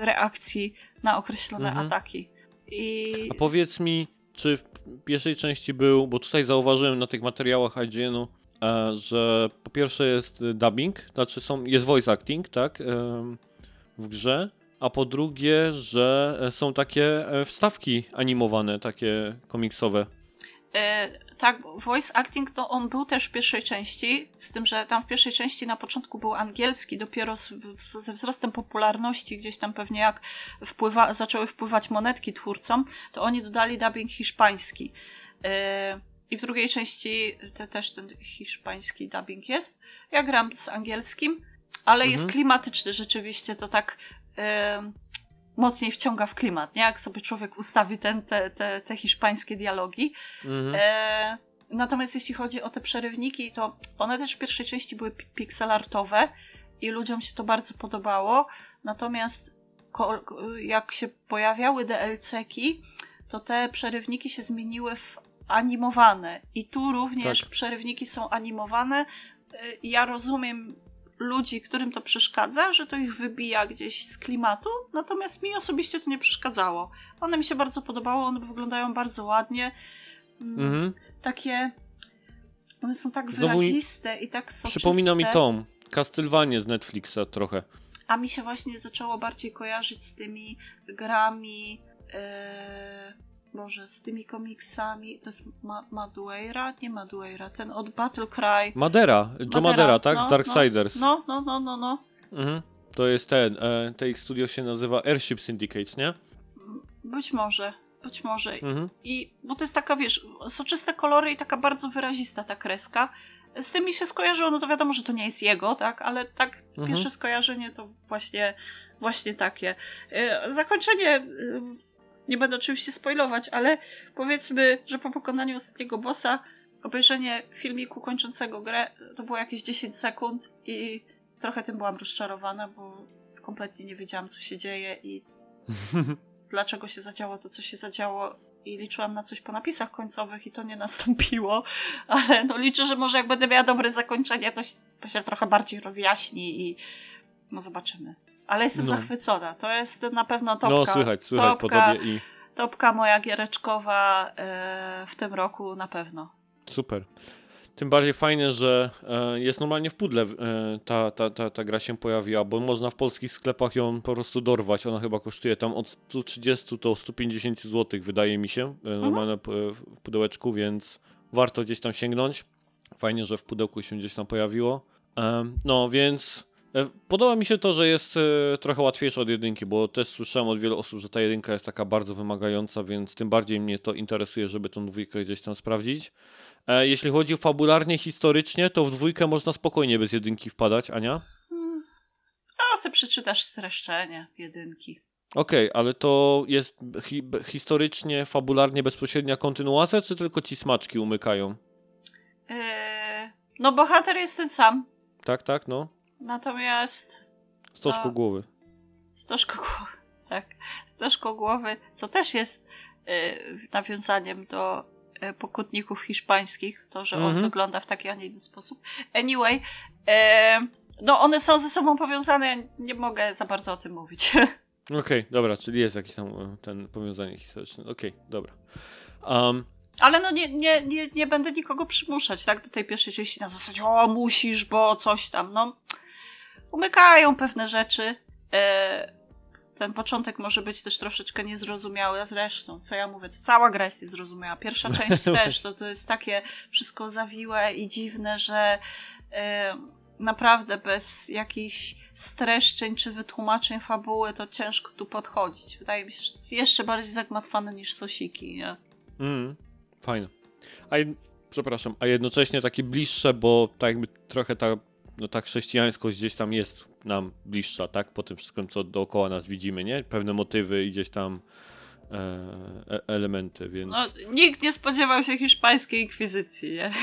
reakcji na określone Mhm. ataki. I A powiedz mi, czy w pierwszej części był, bo tutaj zauważyłem na tych materiałach IGN-u, e, że po pierwsze jest e, dubbing, znaczy są, jest voice acting, tak, em, w grze, a po drugie, że e, są takie e, wstawki animowane, takie komiksowe. E, tak, voice acting, no on był też w pierwszej części, z tym, że tam w pierwszej części na początku był angielski, dopiero z, w, ze wzrostem popularności, gdzieś tam pewnie jak wpływa, zaczęły wpływać monetki twórcom, to oni dodali dubbing hiszpański. E, I w drugiej części te, też ten hiszpański dubbing jest. Ja gram z angielskim, ale Mhm. jest klimatyczny rzeczywiście, to tak e, mocniej wciąga w klimat, nie? Jak sobie człowiek ustawi ten, te, te, te hiszpańskie dialogi. Mhm. E, natomiast jeśli chodzi o te przerywniki, to one też w pierwszej części były pi- pixelartowe i ludziom się to bardzo podobało. Natomiast jak się pojawiały DLC-ki, to te przerywniki się zmieniły w animowane. I tu również Tak. przerywniki są animowane. Y, Ja rozumiem ludzi, którym to przeszkadza, że to ich wybija gdzieś z klimatu, natomiast mi osobiście to nie przeszkadzało. One mi się bardzo podobały, one wyglądają bardzo ładnie. Mm, Mhm. Takie. One są tak Znowu wyraziste i tak soczyste. Przypomina mi Tom. Castlevania z Netflixa trochę. A mi się właśnie zaczęło bardziej kojarzyć z tymi grami. E, Boże, z tymi komiksami. To jest Ma- Madueira? Nie Madueira, ten od Battle Cry. Madera, Joe Madera, tak? no, z Darksiders. No, no, no, no, no. Mhm. To jest ten, e, te ich studio się nazywa Airship Syndicate, nie? Być może, być może. Mhm. I, bo to jest taka, wiesz, soczyste kolory i taka bardzo wyrazista ta kreska. Z tym mi się skojarzyło, no to wiadomo, że to nie jest jego, tak? Ale tak Mhm. pierwsze skojarzenie to właśnie, właśnie takie. E, Zakończenie, e, nie będę oczywiście spoilować, ale powiedzmy, że po pokonaniu ostatniego bossa obejrzenie filmiku kończącego grę to było jakieś 10 sekund i trochę tym byłam rozczarowana, bo kompletnie nie wiedziałam, co się dzieje i dlaczego się zadziało to, co się zadziało i liczyłam na coś po napisach końcowych i to nie nastąpiło, ale no liczę, że może jak będę miała dobre zakończenie, to się, to się trochę bardziej rozjaśni i no zobaczymy. Ale jestem No. zachwycona. To jest na pewno topka. No, słychać, słychać po topka, tobie i topka moja giereczkowa e, w tym roku na pewno. super. Tym bardziej fajne, że e, jest normalnie w pudle e, ta, ta, ta, ta gra się pojawiła, bo można w polskich sklepach ją po prostu dorwać. Ona chyba kosztuje tam od 130 do 150 zł, wydaje mi się, e, normalne p- w pudełeczku, więc warto gdzieś tam sięgnąć. Fajnie, że w pudełku się gdzieś tam pojawiło. Em, No, więc e, podoba mi się to, że jest e, trochę łatwiejsza od jedynki, bo też słyszałem od wielu osób, że ta jedynka jest taka bardzo wymagająca, więc tym bardziej mnie to interesuje, żeby tą dwójkę gdzieś tam sprawdzić. E, Jeśli chodzi fabularnie, historycznie, to w dwójkę można spokojnie bez jedynki wpadać, Ania? Hmm. A sobie przeczytasz streszczenie jedynki. Okej, ale to jest hi historycznie, fabularnie bezpośrednia kontynuacja, czy tylko ci smaczki umykają? E, no bohater jest ten sam, Tak, tak, no. Natomiast Stożku A. głowy. Stożko głowy, tak. Stożko głowy, co też jest y, nawiązaniem do y, pokutników hiszpańskich, to, że on Mhm. wygląda w taki, a nie inny sposób. Anyway, e, no one są ze sobą powiązane, ja nie mogę za bardzo o tym mówić. Okej, dobra, czyli jest jakieś tam e, ten powiązanie historyczne. Okej, dobra. Um, Ale no nie, nie, nie, nie będę nikogo przymuszać, tak, do tej pierwszej części na zasadzie, o musisz, bo coś tam, no. Umykają pewne rzeczy. E, ten początek może być też troszeczkę niezrozumiały, zresztą, co ja mówię, to cała gra jest niezrozumiała. Pierwsza część też, to, to jest takie wszystko zawiłe i dziwne, że e, naprawdę bez jakichś streszczeń czy wytłumaczeń fabuły to ciężko tu podchodzić. Wydaje mi się, że jest jeszcze bardziej zagmatwane niż sosiki, nie? Mm, fajne. A jed... Przepraszam, a jednocześnie takie bliższe, bo tak jakby trochę ta, no ta chrześcijańskość gdzieś tam jest nam bliższa, tak? Po tym wszystkim, co dookoła nas widzimy, nie? Pewne motywy i gdzieś tam e, e, elementy, więc... No, nikt nie spodziewał się hiszpańskiej inkwizycji, nie?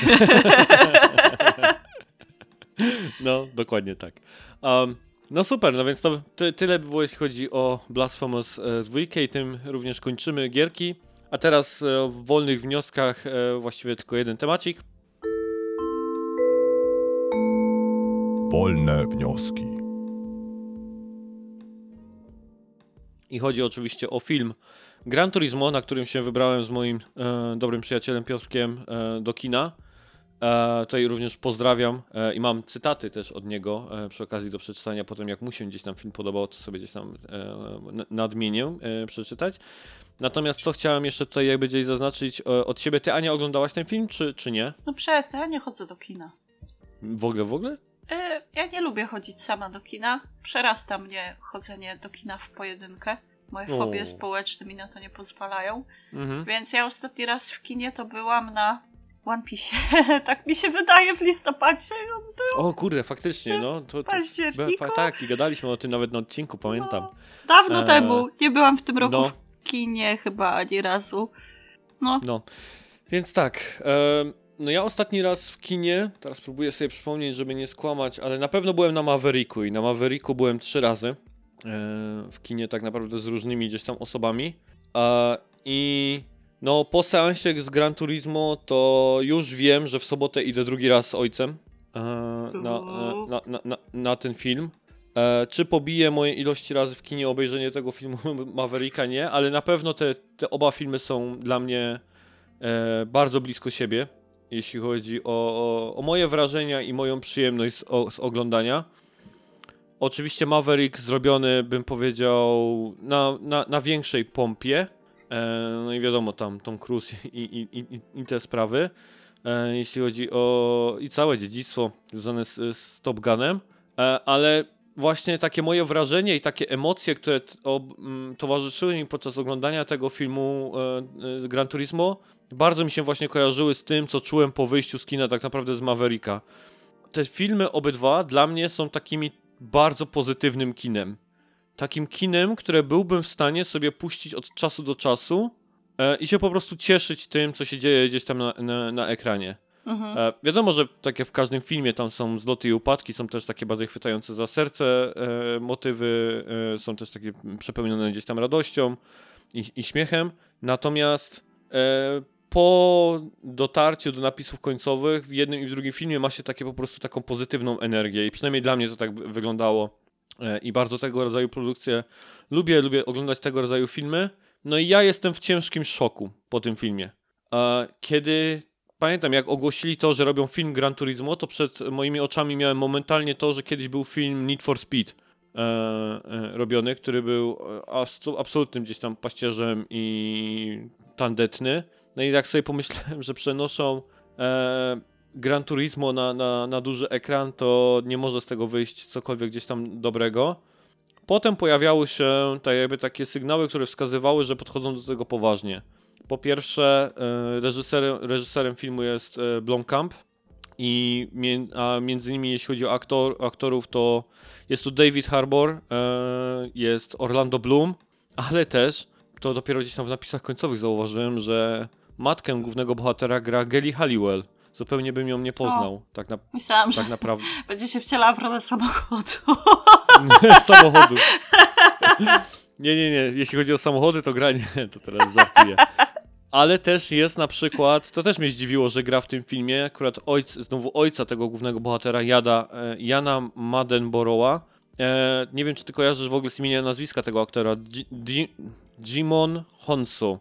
No, dokładnie tak. Um, no super, no więc to ty, tyle by było, jeśli chodzi o Blasphemous e, 2 i tym również kończymy gierki. A teraz e, w wolnych wnioskach e, właściwie tylko jeden temacik. Wolne wnioski. I chodzi oczywiście o film Gran Turismo, na którym się wybrałem z moim e, dobrym przyjacielem Piotrkiem e, do kina. E, tutaj również pozdrawiam e, i mam cytaty też od niego e, przy okazji do przeczytania. Potem jak mu się gdzieś tam film podobał, to sobie gdzieś tam e, nadmienię e, przeczytać. Natomiast co chciałem jeszcze tutaj jakby gdzieś zaznaczyć e, od siebie. Ty Ania oglądałaś ten film, czy, czy nie? No przestań, ja nie chodzę do kina. W ogóle, w ogóle? E, ja nie lubię chodzić sama do kina. Przerasta mnie chodzenie do kina w pojedynkę. Moje O. fobie społeczne mi na to nie pozwalają. Mhm. Więc ja ostatni raz w kinie to byłam na One Piece. tak mi się wydaje w listopadzie. On był O kurde, faktycznie, no. To, to, październiku. tak, i gadaliśmy o tym nawet na odcinku, pamiętam. No, dawno E, temu. Nie byłam w tym roku no. w kinie chyba ani razu. No, No, więc tak. No ja ostatni raz w kinie, teraz próbuję sobie przypomnieć, żeby nie skłamać, ale na pewno byłem na Mavericku i na Mavericku byłem trzy razy. w kinie tak naprawdę z różnymi gdzieś tam osobami. I no po seansie z Gran Turismo to już wiem, że w sobotę idę drugi raz z ojcem na, na, na, na, na ten film. E, czy pobije moje ilości razy w kinie obejrzenie tego filmu Mavericka? Nie, ale na pewno te, te oba filmy są dla mnie e, bardzo blisko siebie, jeśli chodzi o, o, o, moje wrażenia i moją przyjemność z, o, z oglądania. Oczywiście Maverick zrobiony, bym powiedział, na, na, na większej pompie. E, no i wiadomo, tam Tom Cruise i, i, i, i te sprawy. E, jeśli chodzi o i całe dziedzictwo związane z, z Top Gunem. E, ale właśnie takie moje wrażenie i takie emocje, które towarzyszyły mi podczas oglądania tego filmu e, e, Gran Turismo, bardzo mi się właśnie kojarzyły z tym, co czułem po wyjściu z kina tak naprawdę z Mavericka. Te filmy obydwa dla mnie są takimi bardzo pozytywnym kinem. Takim kinem, które byłbym w stanie sobie puścić od czasu do czasu e, i się po prostu cieszyć tym, co się dzieje gdzieś tam na, na, na ekranie. Mhm. E, wiadomo, że tak jak w każdym filmie tam są zloty i upadki, są też takie bardziej chwytające za serce e, motywy, e, są też takie przepełnione gdzieś tam radością i, i śmiechem. Natomiast e, po dotarciu do napisów końcowych w jednym i w drugim filmie ma się takie po prostu taką pozytywną energię i przynajmniej dla mnie to tak wyglądało e, i bardzo tego rodzaju produkcje lubię, lubię oglądać tego rodzaju filmy. No i ja jestem w ciężkim szoku po tym filmie. Kiedy pamiętam, jak ogłosili to, że robią film Gran Turismo, to przed moimi oczami miałem momentalnie to, że kiedyś był film Need for Speed e, e, robiony, który był e, absolutnym gdzieś tam paścierzem i tandetny. No i tak sobie pomyślałem, że przenoszą e, Gran Turismo na, na, na duży ekran, to nie może z tego wyjść cokolwiek gdzieś tam dobrego. Potem pojawiały się tak jakby takie sygnały, które wskazywały, że podchodzą do tego poważnie. Po pierwsze, e, reżyserem, reżyserem filmu jest e, Blomkamp i a między innymi jeśli chodzi o aktor, aktorów, to jest tu David Harbour, e, jest Orlando Bloom, ale też, to dopiero gdzieś tam w napisach końcowych zauważyłem, że matkę głównego bohatera gra Gelly Halliwell. Zupełnie bym ją nie poznał. O, tak, na, myślałam, tak że naprawdę. będzie się wcielała w rolę samochodu. samochodu. Nie, nie, nie. Jeśli chodzi o samochody, to gra nie. To teraz żartuję. Ale też jest na przykład, to też mnie zdziwiło, że gra w tym filmie, akurat ojc, znowu ojca tego głównego bohatera, Jada, e, Jana Madenborowa. E, nie wiem, czy ty kojarzysz w ogóle z imienia nazwiska tego aktora. Jimon Honsu.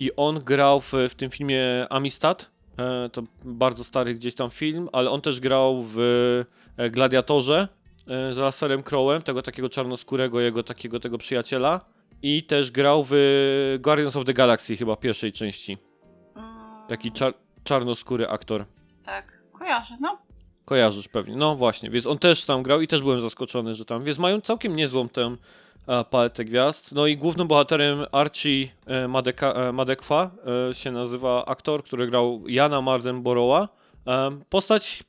I on grał w, w tym filmie Amistad. E, to bardzo stary gdzieś tam film, ale on też grał w e, Gladiatorze e, z Russellem Crowem, tego takiego czarnoskórego, jego takiego tego przyjaciela. I też grał w Guardians of the Galaxy chyba pierwszej części. Taki czar czarnoskóry aktor. Tak, kojarzę, no. Kojarzysz pewnie, no właśnie, więc on też tam grał i też byłem zaskoczony, że tam, więc mają całkiem niezłą tę e, paletę gwiazd. No i głównym bohaterem Archie e, Madeka, e, Madekwa e, się nazywa aktor, który grał Jana Mardenborougha. E, postać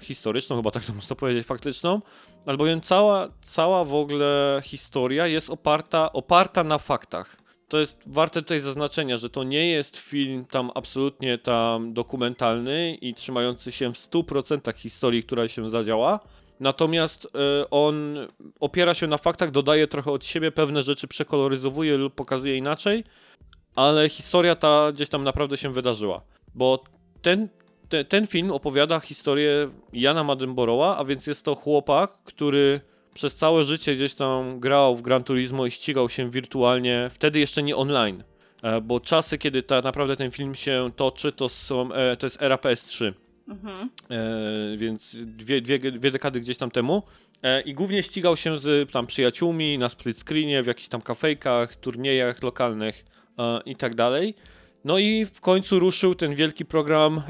historyczną, chyba tak to można powiedzieć, faktyczną, albowiem cała, cała w ogóle historia jest oparta, oparta na faktach. To jest warte tutaj zaznaczenia, że to nie jest film tam absolutnie tam dokumentalny i trzymający się w 100% historii, która się zadziała. Natomiast y, on opiera się na faktach, dodaje trochę od siebie, pewne rzeczy przekoloryzowuje lub pokazuje inaczej, ale historia ta gdzieś tam naprawdę się wydarzyła. Bo ten te, ten film opowiada historię Jana Madenborowa, a więc jest to chłopak, który przez całe życie gdzieś tam grał w Gran Turismo i ścigał się wirtualnie, wtedy jeszcze nie online, e, bo czasy, kiedy ta, naprawdę ten film się toczy, to, są, e, to jest era PS3. Mhm. E, więc dwie, dwie, dwie dekady gdzieś tam temu. E, I głównie ścigał się z tam przyjaciółmi na split screenie, w jakichś tam kafejkach, turniejach lokalnych e, i tak dalej. No i w końcu ruszył ten wielki program, e,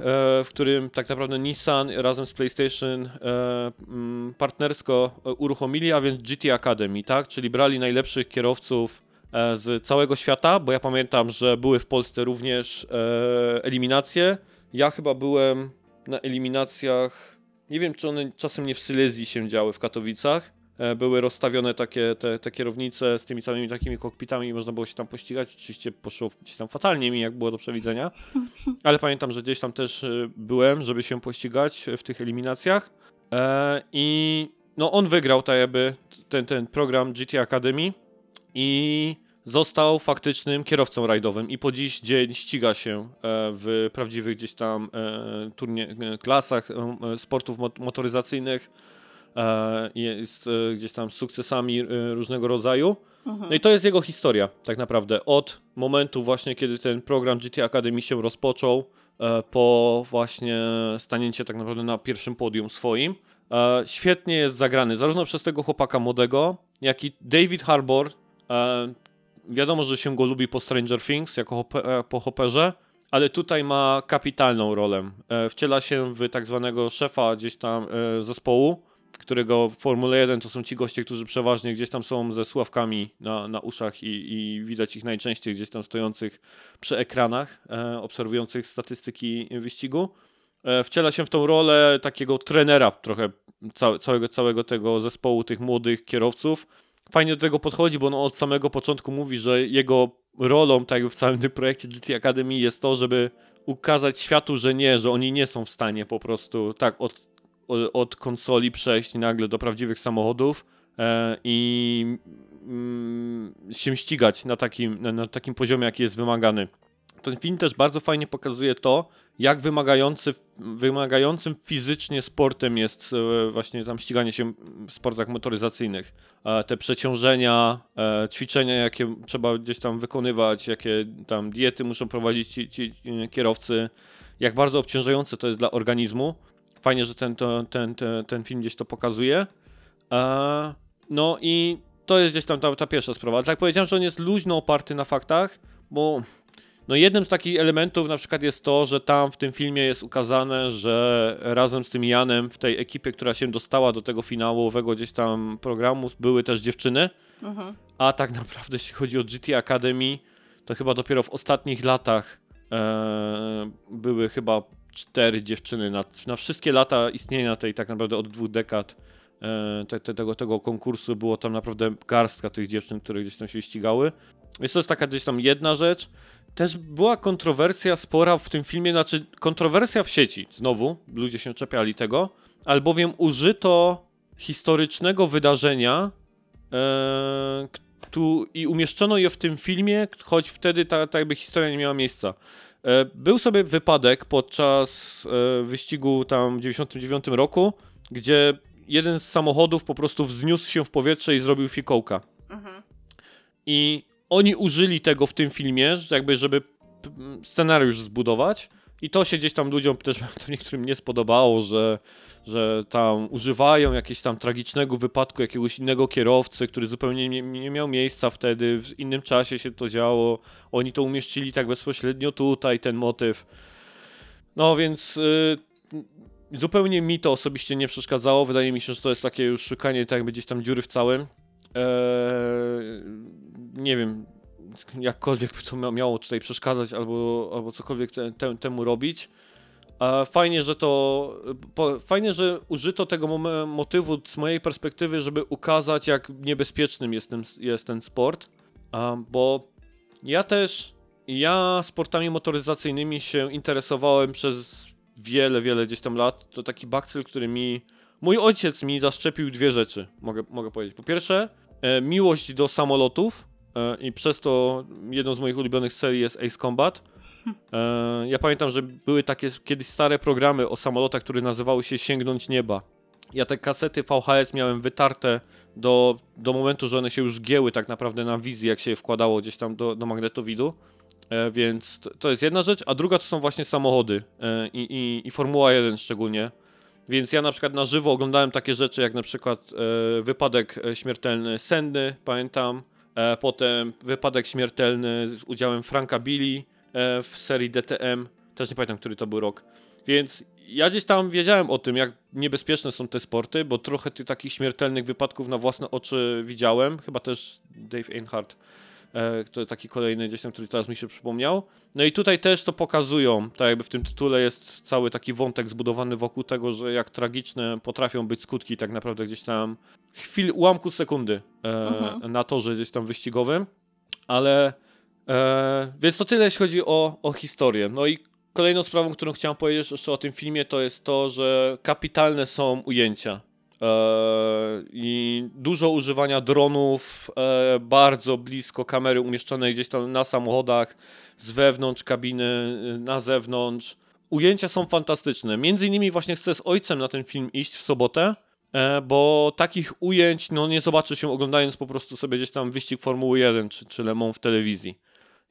w którym tak naprawdę Nissan razem z PlayStation e, mm, partnersko e, uruchomili, a więc GT Academy, tak? Czyli brali najlepszych kierowców z całego świata, bo ja pamiętam, że były w Polsce również eliminacje. Ja chyba byłem na eliminacjach, nie wiem czy one czasem nie w Sylezji się działy w Katowicach, były rozstawione takie te, te kierownice z tymi całymi takimi kokpitami i można było się tam pościgać. Oczywiście poszło gdzieś tam fatalnie mi, jak było do przewidzenia, ale pamiętam, że gdzieś tam też e, byłem, żeby się pościgać w tych eliminacjach e, i no on wygrał tak jakby ten, ten program GT Academy i został faktycznym kierowcą rajdowym i po dziś dzień ściga się e, w prawdziwych gdzieś tam e, turnie, e, klasach sportów motoryzacyjnych. Jest gdzieś tam z sukcesami różnego rodzaju. No i to jest jego historia, tak naprawdę. Od momentu właśnie, kiedy ten program GT Academy się rozpoczął, po właśnie stanięcie tak naprawdę na pierwszym podium swoim. Świetnie jest zagrany, zarówno przez tego chłopaka młodego, jak i David Harbour, wiadomo, że się go lubi po Stranger Things, jako e, po Hopperze, ale tutaj ma kapitalną rolę. E, wciela się w tak zwanego szefa gdzieś tam e, zespołu, którego w Formule 1 to są ci goście, którzy przeważnie gdzieś tam są ze sławkami na, na uszach i, i widać ich najczęściej gdzieś tam stojących przy ekranach, obserwujących statystyki wyścigu. Wciela się w tą rolę takiego trenera trochę całego, całego tego zespołu tych młodych kierowców fajnie do tego podchodzi, bo on od samego początku mówi, że jego rolą tak w całym tym projekcie GT Academy jest to, żeby ukazać światu, że nie, że oni nie są w stanie po prostu tak od, od, konsoli przejść nagle do prawdziwych samochodów e, i mm, się ścigać na takim, na, takim poziomie, jaki jest wymagany ten film też bardzo fajnie pokazuje to, jak wymagający, wymagającym fizycznie sportem jest e, właśnie tam ściganie się w sportach motoryzacyjnych. E, te przeciążenia, ćwiczenia, jakie trzeba gdzieś tam wykonywać, jakie tam diety muszą prowadzić ci, ci kierowcy, jak bardzo obciążające to jest dla organizmu. Fajnie, że ten, to, ten, ten, ten film gdzieś to pokazuje. No i to jest gdzieś tam ta, ta pierwsza sprawa. Tak powiedziałem, że on jest luźno oparty na faktach, bo no jednym z takich elementów na przykład jest to, że tam w tym filmie jest ukazane, że razem z tym Janem w tej ekipie, która się dostała do tego finałowego gdzieś tam programu, były też dziewczyny. Mhm. A tak naprawdę jeśli chodzi o GT Academy, to chyba dopiero w ostatnich latach e, były chyba cztery dziewczyny na, na wszystkie lata istnienia tej tak naprawdę od dwóch dekad e, te, te, tego, tego konkursu było tam naprawdę garstka tych dziewczyn, które gdzieś tam się ścigały. Więc to jest taka gdzieś tam jedna rzecz. Też była kontrowersja spora w tym filmie, znaczy kontrowersja w sieci, znowu, ludzie się czepiali tego, albowiem użyto historycznego wydarzenia e, tu, i umieszczono je w tym filmie, choć wtedy ta, ta jakby historia nie miała miejsca. E, był sobie wypadek podczas e, wyścigu tam w 99 roku, gdzie jeden z samochodów po prostu wzniósł się w powietrze i zrobił fikołka. Mhm. I oni użyli tego w tym filmie, jakby żeby scenariusz zbudować. I to się gdzieś tam ludziom też niektórym nie spodobało, że, że tam używają jakiegoś tam tragicznego wypadku jakiegoś innego kierowcy, który zupełnie nie, nie, miał miejsca wtedy, w innym czasie się to działo. Oni to umieścili tak bezpośrednio tutaj, ten motyw. No więc y, zupełnie mi to osobiście nie przeszkadzało. Wydaje mi się, że to jest takie już szukanie tak jakby gdzieś tam dziury w całym. Eee, nie wiem, jakkolwiek by to miało tutaj przeszkadzać albo, albo cokolwiek te, te, temu robić. Fajnie, że to. Po, fajnie, że użyto tego motywu z mojej perspektywy, żeby ukazać, jak niebezpiecznym jest ten, jest ten sport. Bo ja też. Ja sportami motoryzacyjnymi się interesowałem przez wiele, wiele gdzieś tam lat. To taki bakcyl, który mi. Mój ojciec mi zaszczepił dwie rzeczy, mogę, mogę powiedzieć. Po pierwsze, e, miłość do samolotów i przez to jedną z moich ulubionych serii jest Ace Combat. E, ja pamiętam, że były takie kiedyś stare programy o samolotach, które nazywały się Sięgnąć Nieba. Ja te kasety VHS miałem wytarte do, do momentu, że one się już gieły tak naprawdę na wizji, jak się je wkładało gdzieś tam do, do magnetowidu. E, więc to jest jedna rzecz, a druga to są właśnie samochody i, i, i Formuła 1 szczególnie. Więc ja na przykład na żywo oglądałem takie rzeczy jak na przykład wypadek śmiertelny Senny, pamiętam, E, potem wypadek śmiertelny z udziałem Franka Billy e, w serii DTM. Też nie pamiętam, który to był rok. Więc ja gdzieś tam wiedziałem o tym, jak niebezpieczne są te sporty, bo trochę tych takich śmiertelnych wypadków na własne oczy widziałem. Chyba też Dave Earnhardt E, to taki kolejny gdzieś tam, który teraz mi się przypomniał. No i tutaj też to pokazują, tak jakby w tym tytule jest cały taki wątek zbudowany wokół tego, że jak tragiczne potrafią być skutki tak naprawdę gdzieś tam chwil, ułamku sekundy e, mhm. na torze gdzieś tam wyścigowym, ale e, więc to tyle jeśli chodzi o, o historię. No i kolejną sprawą, którą chciałem powiedzieć jeszcze o tym filmie, to jest to, że kapitalne są ujęcia. I dużo używania dronów, bardzo blisko kamery umieszczonej gdzieś tam na samochodach, z wewnątrz kabiny, na zewnątrz. Ujęcia są fantastyczne. Między innymi właśnie chcę z ojcem na ten film iść w sobotę, bo takich ujęć no, nie zobaczy się oglądając po prostu sobie gdzieś tam wyścig Formuły 1 czy, czy Le Mans w telewizji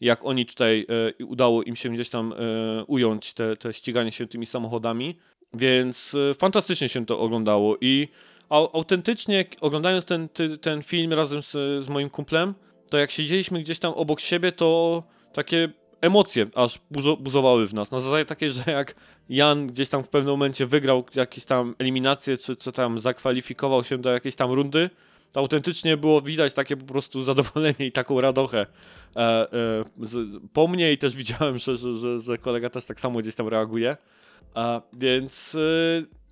jak oni tutaj e, udało im się gdzieś tam e, ująć te, te ściganie się tymi samochodami, więc e, fantastycznie się to oglądało i autentycznie oglądając ten, ten film razem z, z moim kumplem, to jak siedzieliśmy gdzieś tam obok siebie, to takie emocje aż buzowały w nas. Na zasadzie takiej, że jak Jan gdzieś tam w pewnym momencie wygrał jakieś tam eliminacje, czy, czy tam zakwalifikował się do jakiejś tam rundy, to autentycznie było widać takie po prostu zadowolenie i taką radochę e, e, z, po mnie i też widziałem, że, że, że, że, kolega też tak samo gdzieś tam reaguje. Więc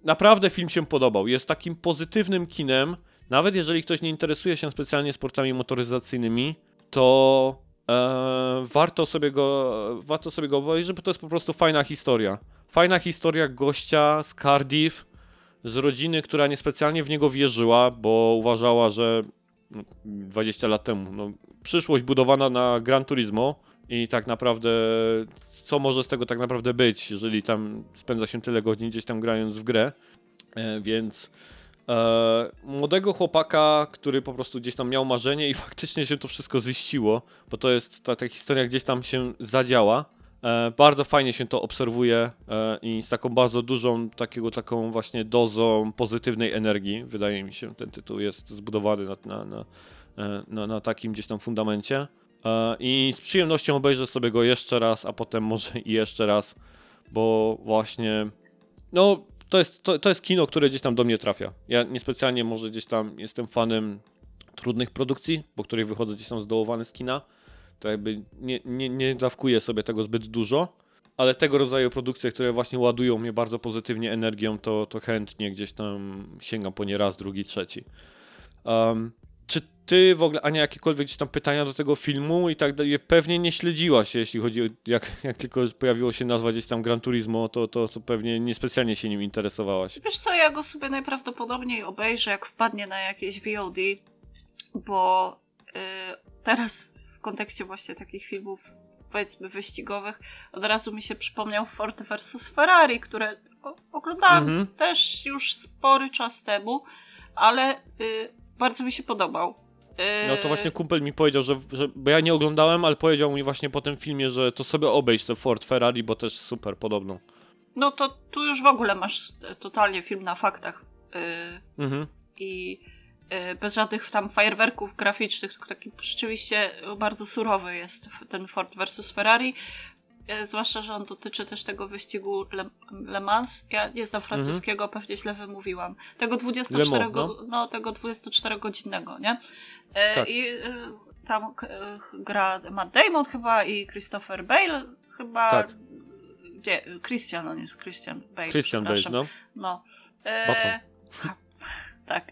naprawdę film się podobał. Jest takim pozytywnym kinem, nawet jeżeli ktoś nie interesuje się specjalnie sportami motoryzacyjnymi, to e, warto, sobie go, warto sobie go obejrzeć, bo to jest po prostu fajna historia. Fajna historia gościa z Cardiff, z rodziny, która niespecjalnie w niego wierzyła, bo uważała, że 20 no, lat temu no, przyszłość budowana na Gran Turismo i tak naprawdę co może z tego tak naprawdę być, jeżeli tam spędza się tyle godzin gdzieś tam grając w grę, e, więc e, młodego chłopaka, który po prostu gdzieś tam miał marzenie i faktycznie się to wszystko ziściło, bo to jest ta, ta historia gdzieś tam się zadziała, E, bardzo fajnie się to obserwuje e, i z taką bardzo dużą, takiego, taką właśnie dozą pozytywnej energii. Wydaje mi się, ten tytuł jest zbudowany na, na, na, e, na, na takim gdzieś tam fundamencie. I z przyjemnością obejrzę sobie go jeszcze raz, a potem może i jeszcze raz, bo właśnie, no, to jest, to, to jest kino, które gdzieś tam do mnie trafia. Ja niespecjalnie może gdzieś tam jestem fanem trudnych produkcji, po których wychodzę gdzieś tam zdołowany z kina to jakby nie, nie, nie dawkuję sobie tego zbyt dużo, ale tego rodzaju produkcje, które właśnie ładują mnie bardzo pozytywnie energią, to, to chętnie gdzieś tam sięgam po nie raz, drugi, trzeci. Um, czy ty w ogóle, Ania, jakiekolwiek gdzieś tam pytania do tego filmu i tak dalej, pewnie nie śledziłaś, jeśli chodzi o, jak, jak tylko pojawiło się nazwa gdzieś tam Gran Turismo, to, to, to pewnie niespecjalnie się nim interesowałaś. Wiesz co, ja go sobie najprawdopodobniej obejrzę, jak wpadnie na jakieś VOD, bo yy, teraz kontekście właśnie takich filmów powiedzmy wyścigowych, od razu mi się przypomniał Ford vs Ferrari, które oglądałam mhm. też już spory czas temu, ale y, bardzo mi się podobał. Y, no to właśnie kumpel mi powiedział, że, że, bo ja nie oglądałem, ale powiedział mi właśnie po tym filmie, że to sobie obejść to Ford Ferrari, bo też super podobną. No to tu już w ogóle masz totalnie film na faktach. Yy, mhm. I E, bez żadnych tam fajerwerków graficznych, tylko taki rzeczywiście bardzo surowy jest ten Ford versus Ferrari. E, zwłaszcza, że on dotyczy też tego wyścigu Le, Le Mans. Ja nie znam francuskiego, mhm. pewnie źle wymówiłam. Tego 24, Mans, no. no. tego 24 godzinnego, nie? E, tak. I tam gra Matt Damon chyba i Christopher Bale chyba. Tak. Gdzie? Christian, on jest Christian Bale. Christian Bale, no. No. E, tak.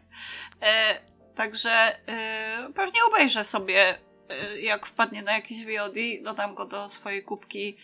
E, także e, pewnie obejrzę sobie, e, jak wpadnie na jakiś VOD, dodam go do swojej kubki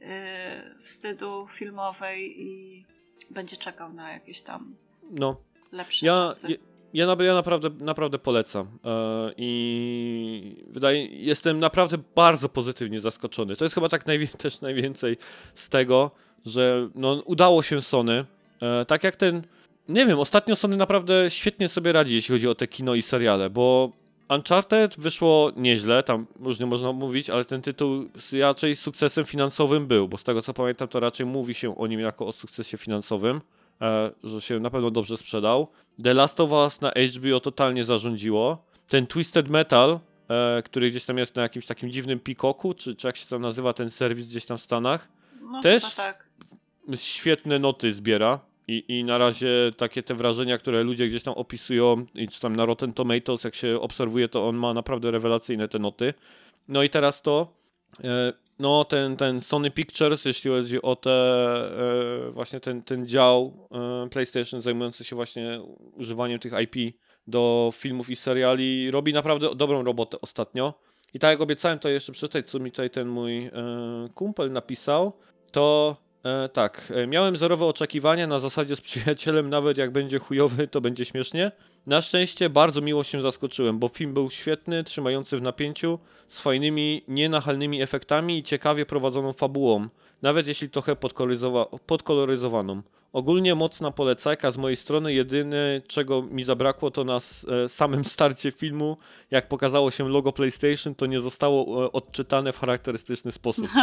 e, wstydu filmowej i będzie czekał na jakieś tam no. lepsze ja, czasy. Ja, ja, ja naprawdę, naprawdę polecam e, i wydaje, jestem naprawdę bardzo pozytywnie zaskoczony. To jest chyba tak najwie, też najwięcej z tego, że no, udało się Sony, e, tak jak ten nie wiem, ostatnio Sony naprawdę świetnie sobie radzi, jeśli chodzi o te kino i seriale, bo Uncharted wyszło nieźle, tam różnie można mówić, ale ten tytuł raczej sukcesem finansowym był, bo z tego co pamiętam, to raczej mówi się o nim jako o sukcesie finansowym, e, że się na pewno dobrze sprzedał. The Last of Us na HBO totalnie zarządziło. Ten Twisted Metal, e, który gdzieś tam jest na jakimś takim dziwnym Peacocku, czy, czy jak się tam nazywa ten serwis gdzieś tam w Stanach, no, też tak. świetne noty zbiera. I, I na razie takie te wrażenia, które ludzie gdzieś tam opisują, i czy tam na Rotten Tomatoes, jak się obserwuje, to on ma naprawdę rewelacyjne te noty. No i teraz to, e, no ten, ten Sony Pictures, jeśli chodzi o te, e, właśnie ten, ten dział e, PlayStation zajmujący się właśnie używaniem tych IP do filmów i seriali, robi naprawdę dobrą robotę ostatnio. I tak jak obiecałem to jeszcze przeczytać, co mi tutaj ten mój kumpel napisał, to E, tak, e, miałem zerowe oczekiwania na zasadzie z przyjacielem, nawet jak będzie chujowy, to będzie śmiesznie. Na szczęście bardzo miło się zaskoczyłem, bo film był świetny, trzymający w napięciu, z fajnymi, nienachalnymi efektami i ciekawie prowadzoną fabułą, nawet jeśli trochę podkoloryzowa- podkoloryzowaną. Ogólnie mocna polecajka z mojej strony. Jedyne, czego mi zabrakło, to na e, samym starcie filmu, jak pokazało się logo PlayStation, to nie zostało e, odczytane w charakterystyczny sposób.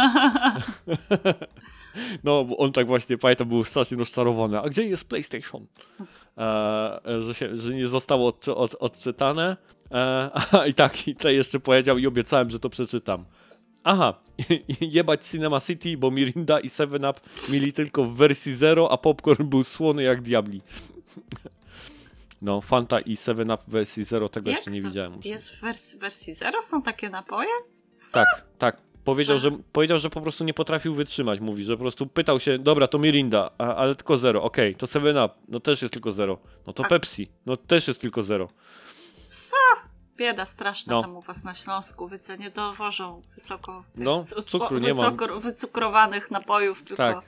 No, bo on tak właśnie, pamiętam, był strasznie rozczarowany. A gdzie jest PlayStation? E, że, się, że nie zostało odczy, od, odczytane. E, a, I tak, i tutaj jeszcze powiedział i obiecałem, że to przeczytam. Aha, jebać Cinema City, bo Mirinda i 7-Up mieli tylko w wersji 0, a popcorn był słony jak diabli. No, Fanta i 7-Up w wersji 0, tego Jak jeszcze nie to widziałem. Jest w wersji, wersji 0? Są takie napoje? Co? Tak, tak. Powiedział Że- że, powiedział, że po prostu nie potrafił wytrzymać, mówi, że po prostu pytał się, dobra, to Mirinda, a, ale tylko zero, okej, to 7 Up, no też jest tylko zero, no to A- Pepsi, no też jest tylko zero. Co? Bieda straszna No. tam u was na Śląsku, wiecie, nie dowożą wysoko tych No, cu- cukru nie ma. wycukro- wycukrowanych napojów, tylko Tak.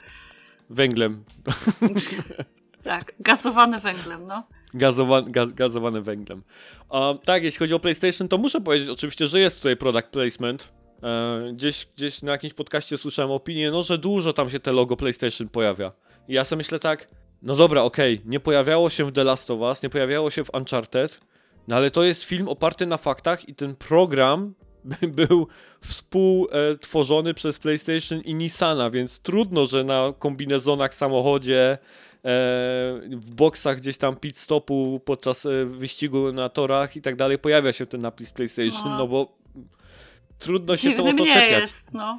Węglem, tak, gazowane węglem, no. gazowa, gaz, gazowane węglem. A, tak, jeśli chodzi o PlayStation, to muszę powiedzieć oczywiście, że jest tutaj product placement. E, gdzieś, gdzieś na jakimś podcaście słyszałem opinię, no, że dużo tam się te logo PlayStation pojawia. I ja sobie myślę tak, no dobra, okej, nie pojawiało się w The Last of Us, nie pojawiało się w Uncharted, no ale to jest film oparty na faktach i ten program był współtworzony przez PlayStation i Nissana, więc trudno, że na kombinezonach, samochodzie, e, w boksach gdzieś tam pit stopu podczas e, wyścigu na torach i tak dalej pojawia się ten napis PlayStation, No. no bo trudno się Dziwny to mnie czepiać. jest, no.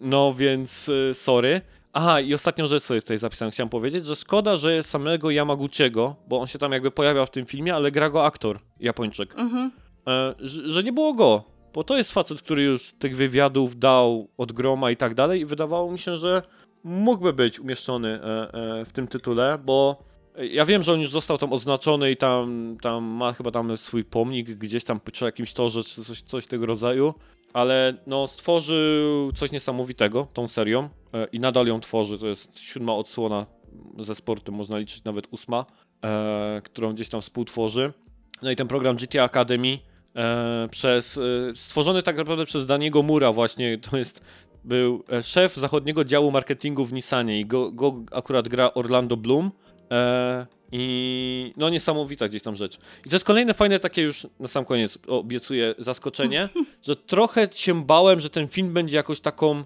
No więc y, sorry. Aha, i ostatnią rzecz sobie tutaj zapisałem, chciałem powiedzieć, że szkoda, że samego Yamaguchiego, bo on się tam jakby pojawiał w tym filmie, ale gra go aktor Japończyk, Mhm. e, że, że nie było go, bo to jest facet, który już tych wywiadów dał od groma i tak dalej i wydawało mi się, że mógłby być umieszczony e, e, w tym tytule, bo ja wiem, że on już został tam oznaczony i tam, tam ma chyba tam swój pomnik gdzieś tam przy jakimś torze czy coś, coś tego rodzaju, ale no stworzył coś niesamowitego tą serią e, i nadal ją tworzy. To jest siódma odsłona ze sportem, można liczyć nawet ósma, e, którą gdzieś tam współtworzy. No i ten program GTA Academy e, przez, e, stworzony tak naprawdę przez Daniego Mura właśnie, to jest był e, szef zachodniego działu marketingu w Nissanie i go, go akurat gra Orlando Bloom. I no niesamowita gdzieś tam rzecz. I to jest kolejne fajne takie już na sam koniec obiecuję zaskoczenie, że trochę się bałem, że ten film będzie jakoś taką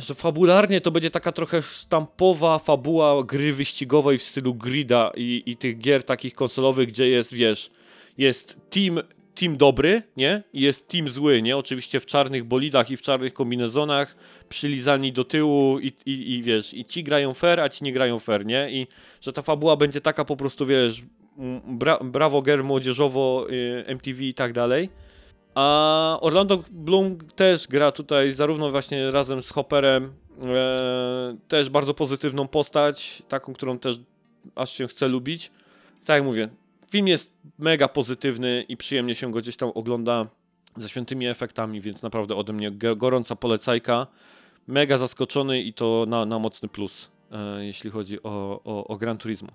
że fabularnie to będzie taka trochę sztampowa fabuła gry wyścigowej w stylu grida i, i tych gier takich konsolowych, gdzie jest, wiesz, jest team, team dobry, nie? I jest team zły, nie? Oczywiście w czarnych bolidach i w czarnych kombinezonach, przylizani do tyłu i, i, i wiesz, i ci grają fair, a ci nie grają fair, nie? I że ta fabuła będzie taka po prostu, wiesz, bra, brawo gier młodzieżowo, y, MTV i tak dalej. A Orlando Bloom też gra tutaj zarówno właśnie razem z Hopperem, e, też bardzo pozytywną postać, taką, którą też aż się chce lubić. Tak jak mówię, film jest mega pozytywny i przyjemnie się go gdzieś tam ogląda ze świętymi efektami, więc naprawdę ode mnie go- gorąca polecajka. Mega zaskoczony i to na, na mocny plus, e, jeśli chodzi o, o, o Gran Turismo.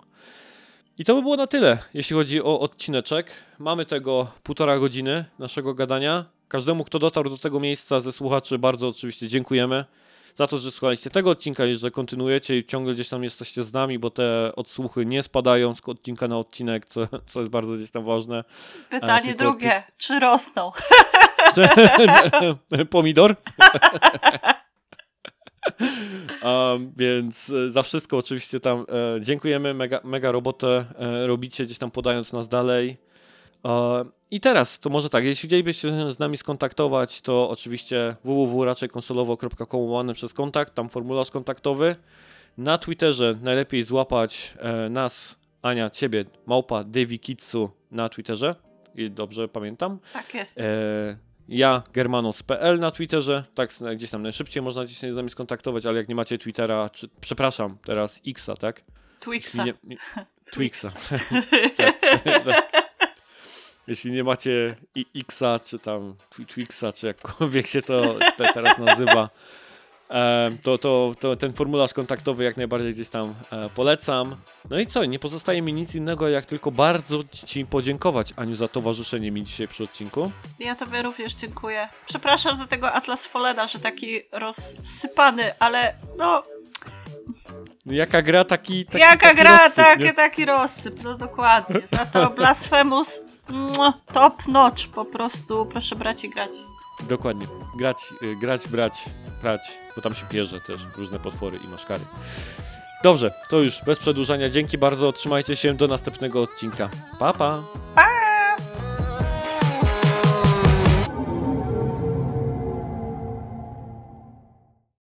I to by było na tyle, jeśli chodzi o odcineczek. Mamy tego półtora godziny naszego gadania. Każdemu, kto dotarł do tego miejsca ze słuchaczy, bardzo oczywiście dziękujemy za to, że słuchaliście tego odcinka i że kontynuujecie i ciągle gdzieś tam jesteście z nami, bo te odsłuchy nie spadają z odcinka na odcinek, co, co jest bardzo gdzieś tam ważne. Pytanie tylko drugie, czy rosną? Pomidor. Um, więc e, za wszystko oczywiście tam e, dziękujemy, mega, mega robotę e, robicie gdzieś tam podając nas dalej. E, I teraz, to może tak, jeśli chcielibyście się z nami skontaktować, to oczywiście www.raczejkonsolowo.com łamane przez kontakt, tam formularz kontaktowy. Na Twitterze najlepiej złapać e, nas, Ania, ciebie, małpa Davy Kitsu na Twitterze, i dobrze pamiętam. Tak jest. E, ja, germanos.pl na Twitterze, tak gdzieś tam najszybciej można się z nami skontaktować, ale jak nie macie Twittera, czy, przepraszam, teraz Xa, tak? Twixa. Nie, nie, Twixa. tak, tak. Jeśli nie macie i- Xa, czy tam Twi- Twixa, czy jakkolwiek się to te, teraz nazywa, to, to, to ten formularz kontaktowy jak najbardziej gdzieś tam e, polecam. No i co, nie pozostaje mi nic innego jak tylko bardzo Ci podziękować, Aniu, za towarzyszenie mi dzisiaj przy odcinku. Ja tobie również dziękuję. Przepraszam za tego Atlas Follena, że taki rozsypany, ale no, Jaka gra, taki, taki jaka taki gra, rozsyp, taki, taki rozsyp, no dokładnie. Za to Blasphemous, mua, top notch po prostu, proszę brać i grać. Dokładnie. Grać, y, grać, brać, prać, bo tam się pierze też różne potwory i maszkary. Dobrze, to już bez przedłużania. Dzięki bardzo, trzymajcie się do następnego odcinka. Pa, pa! Pa!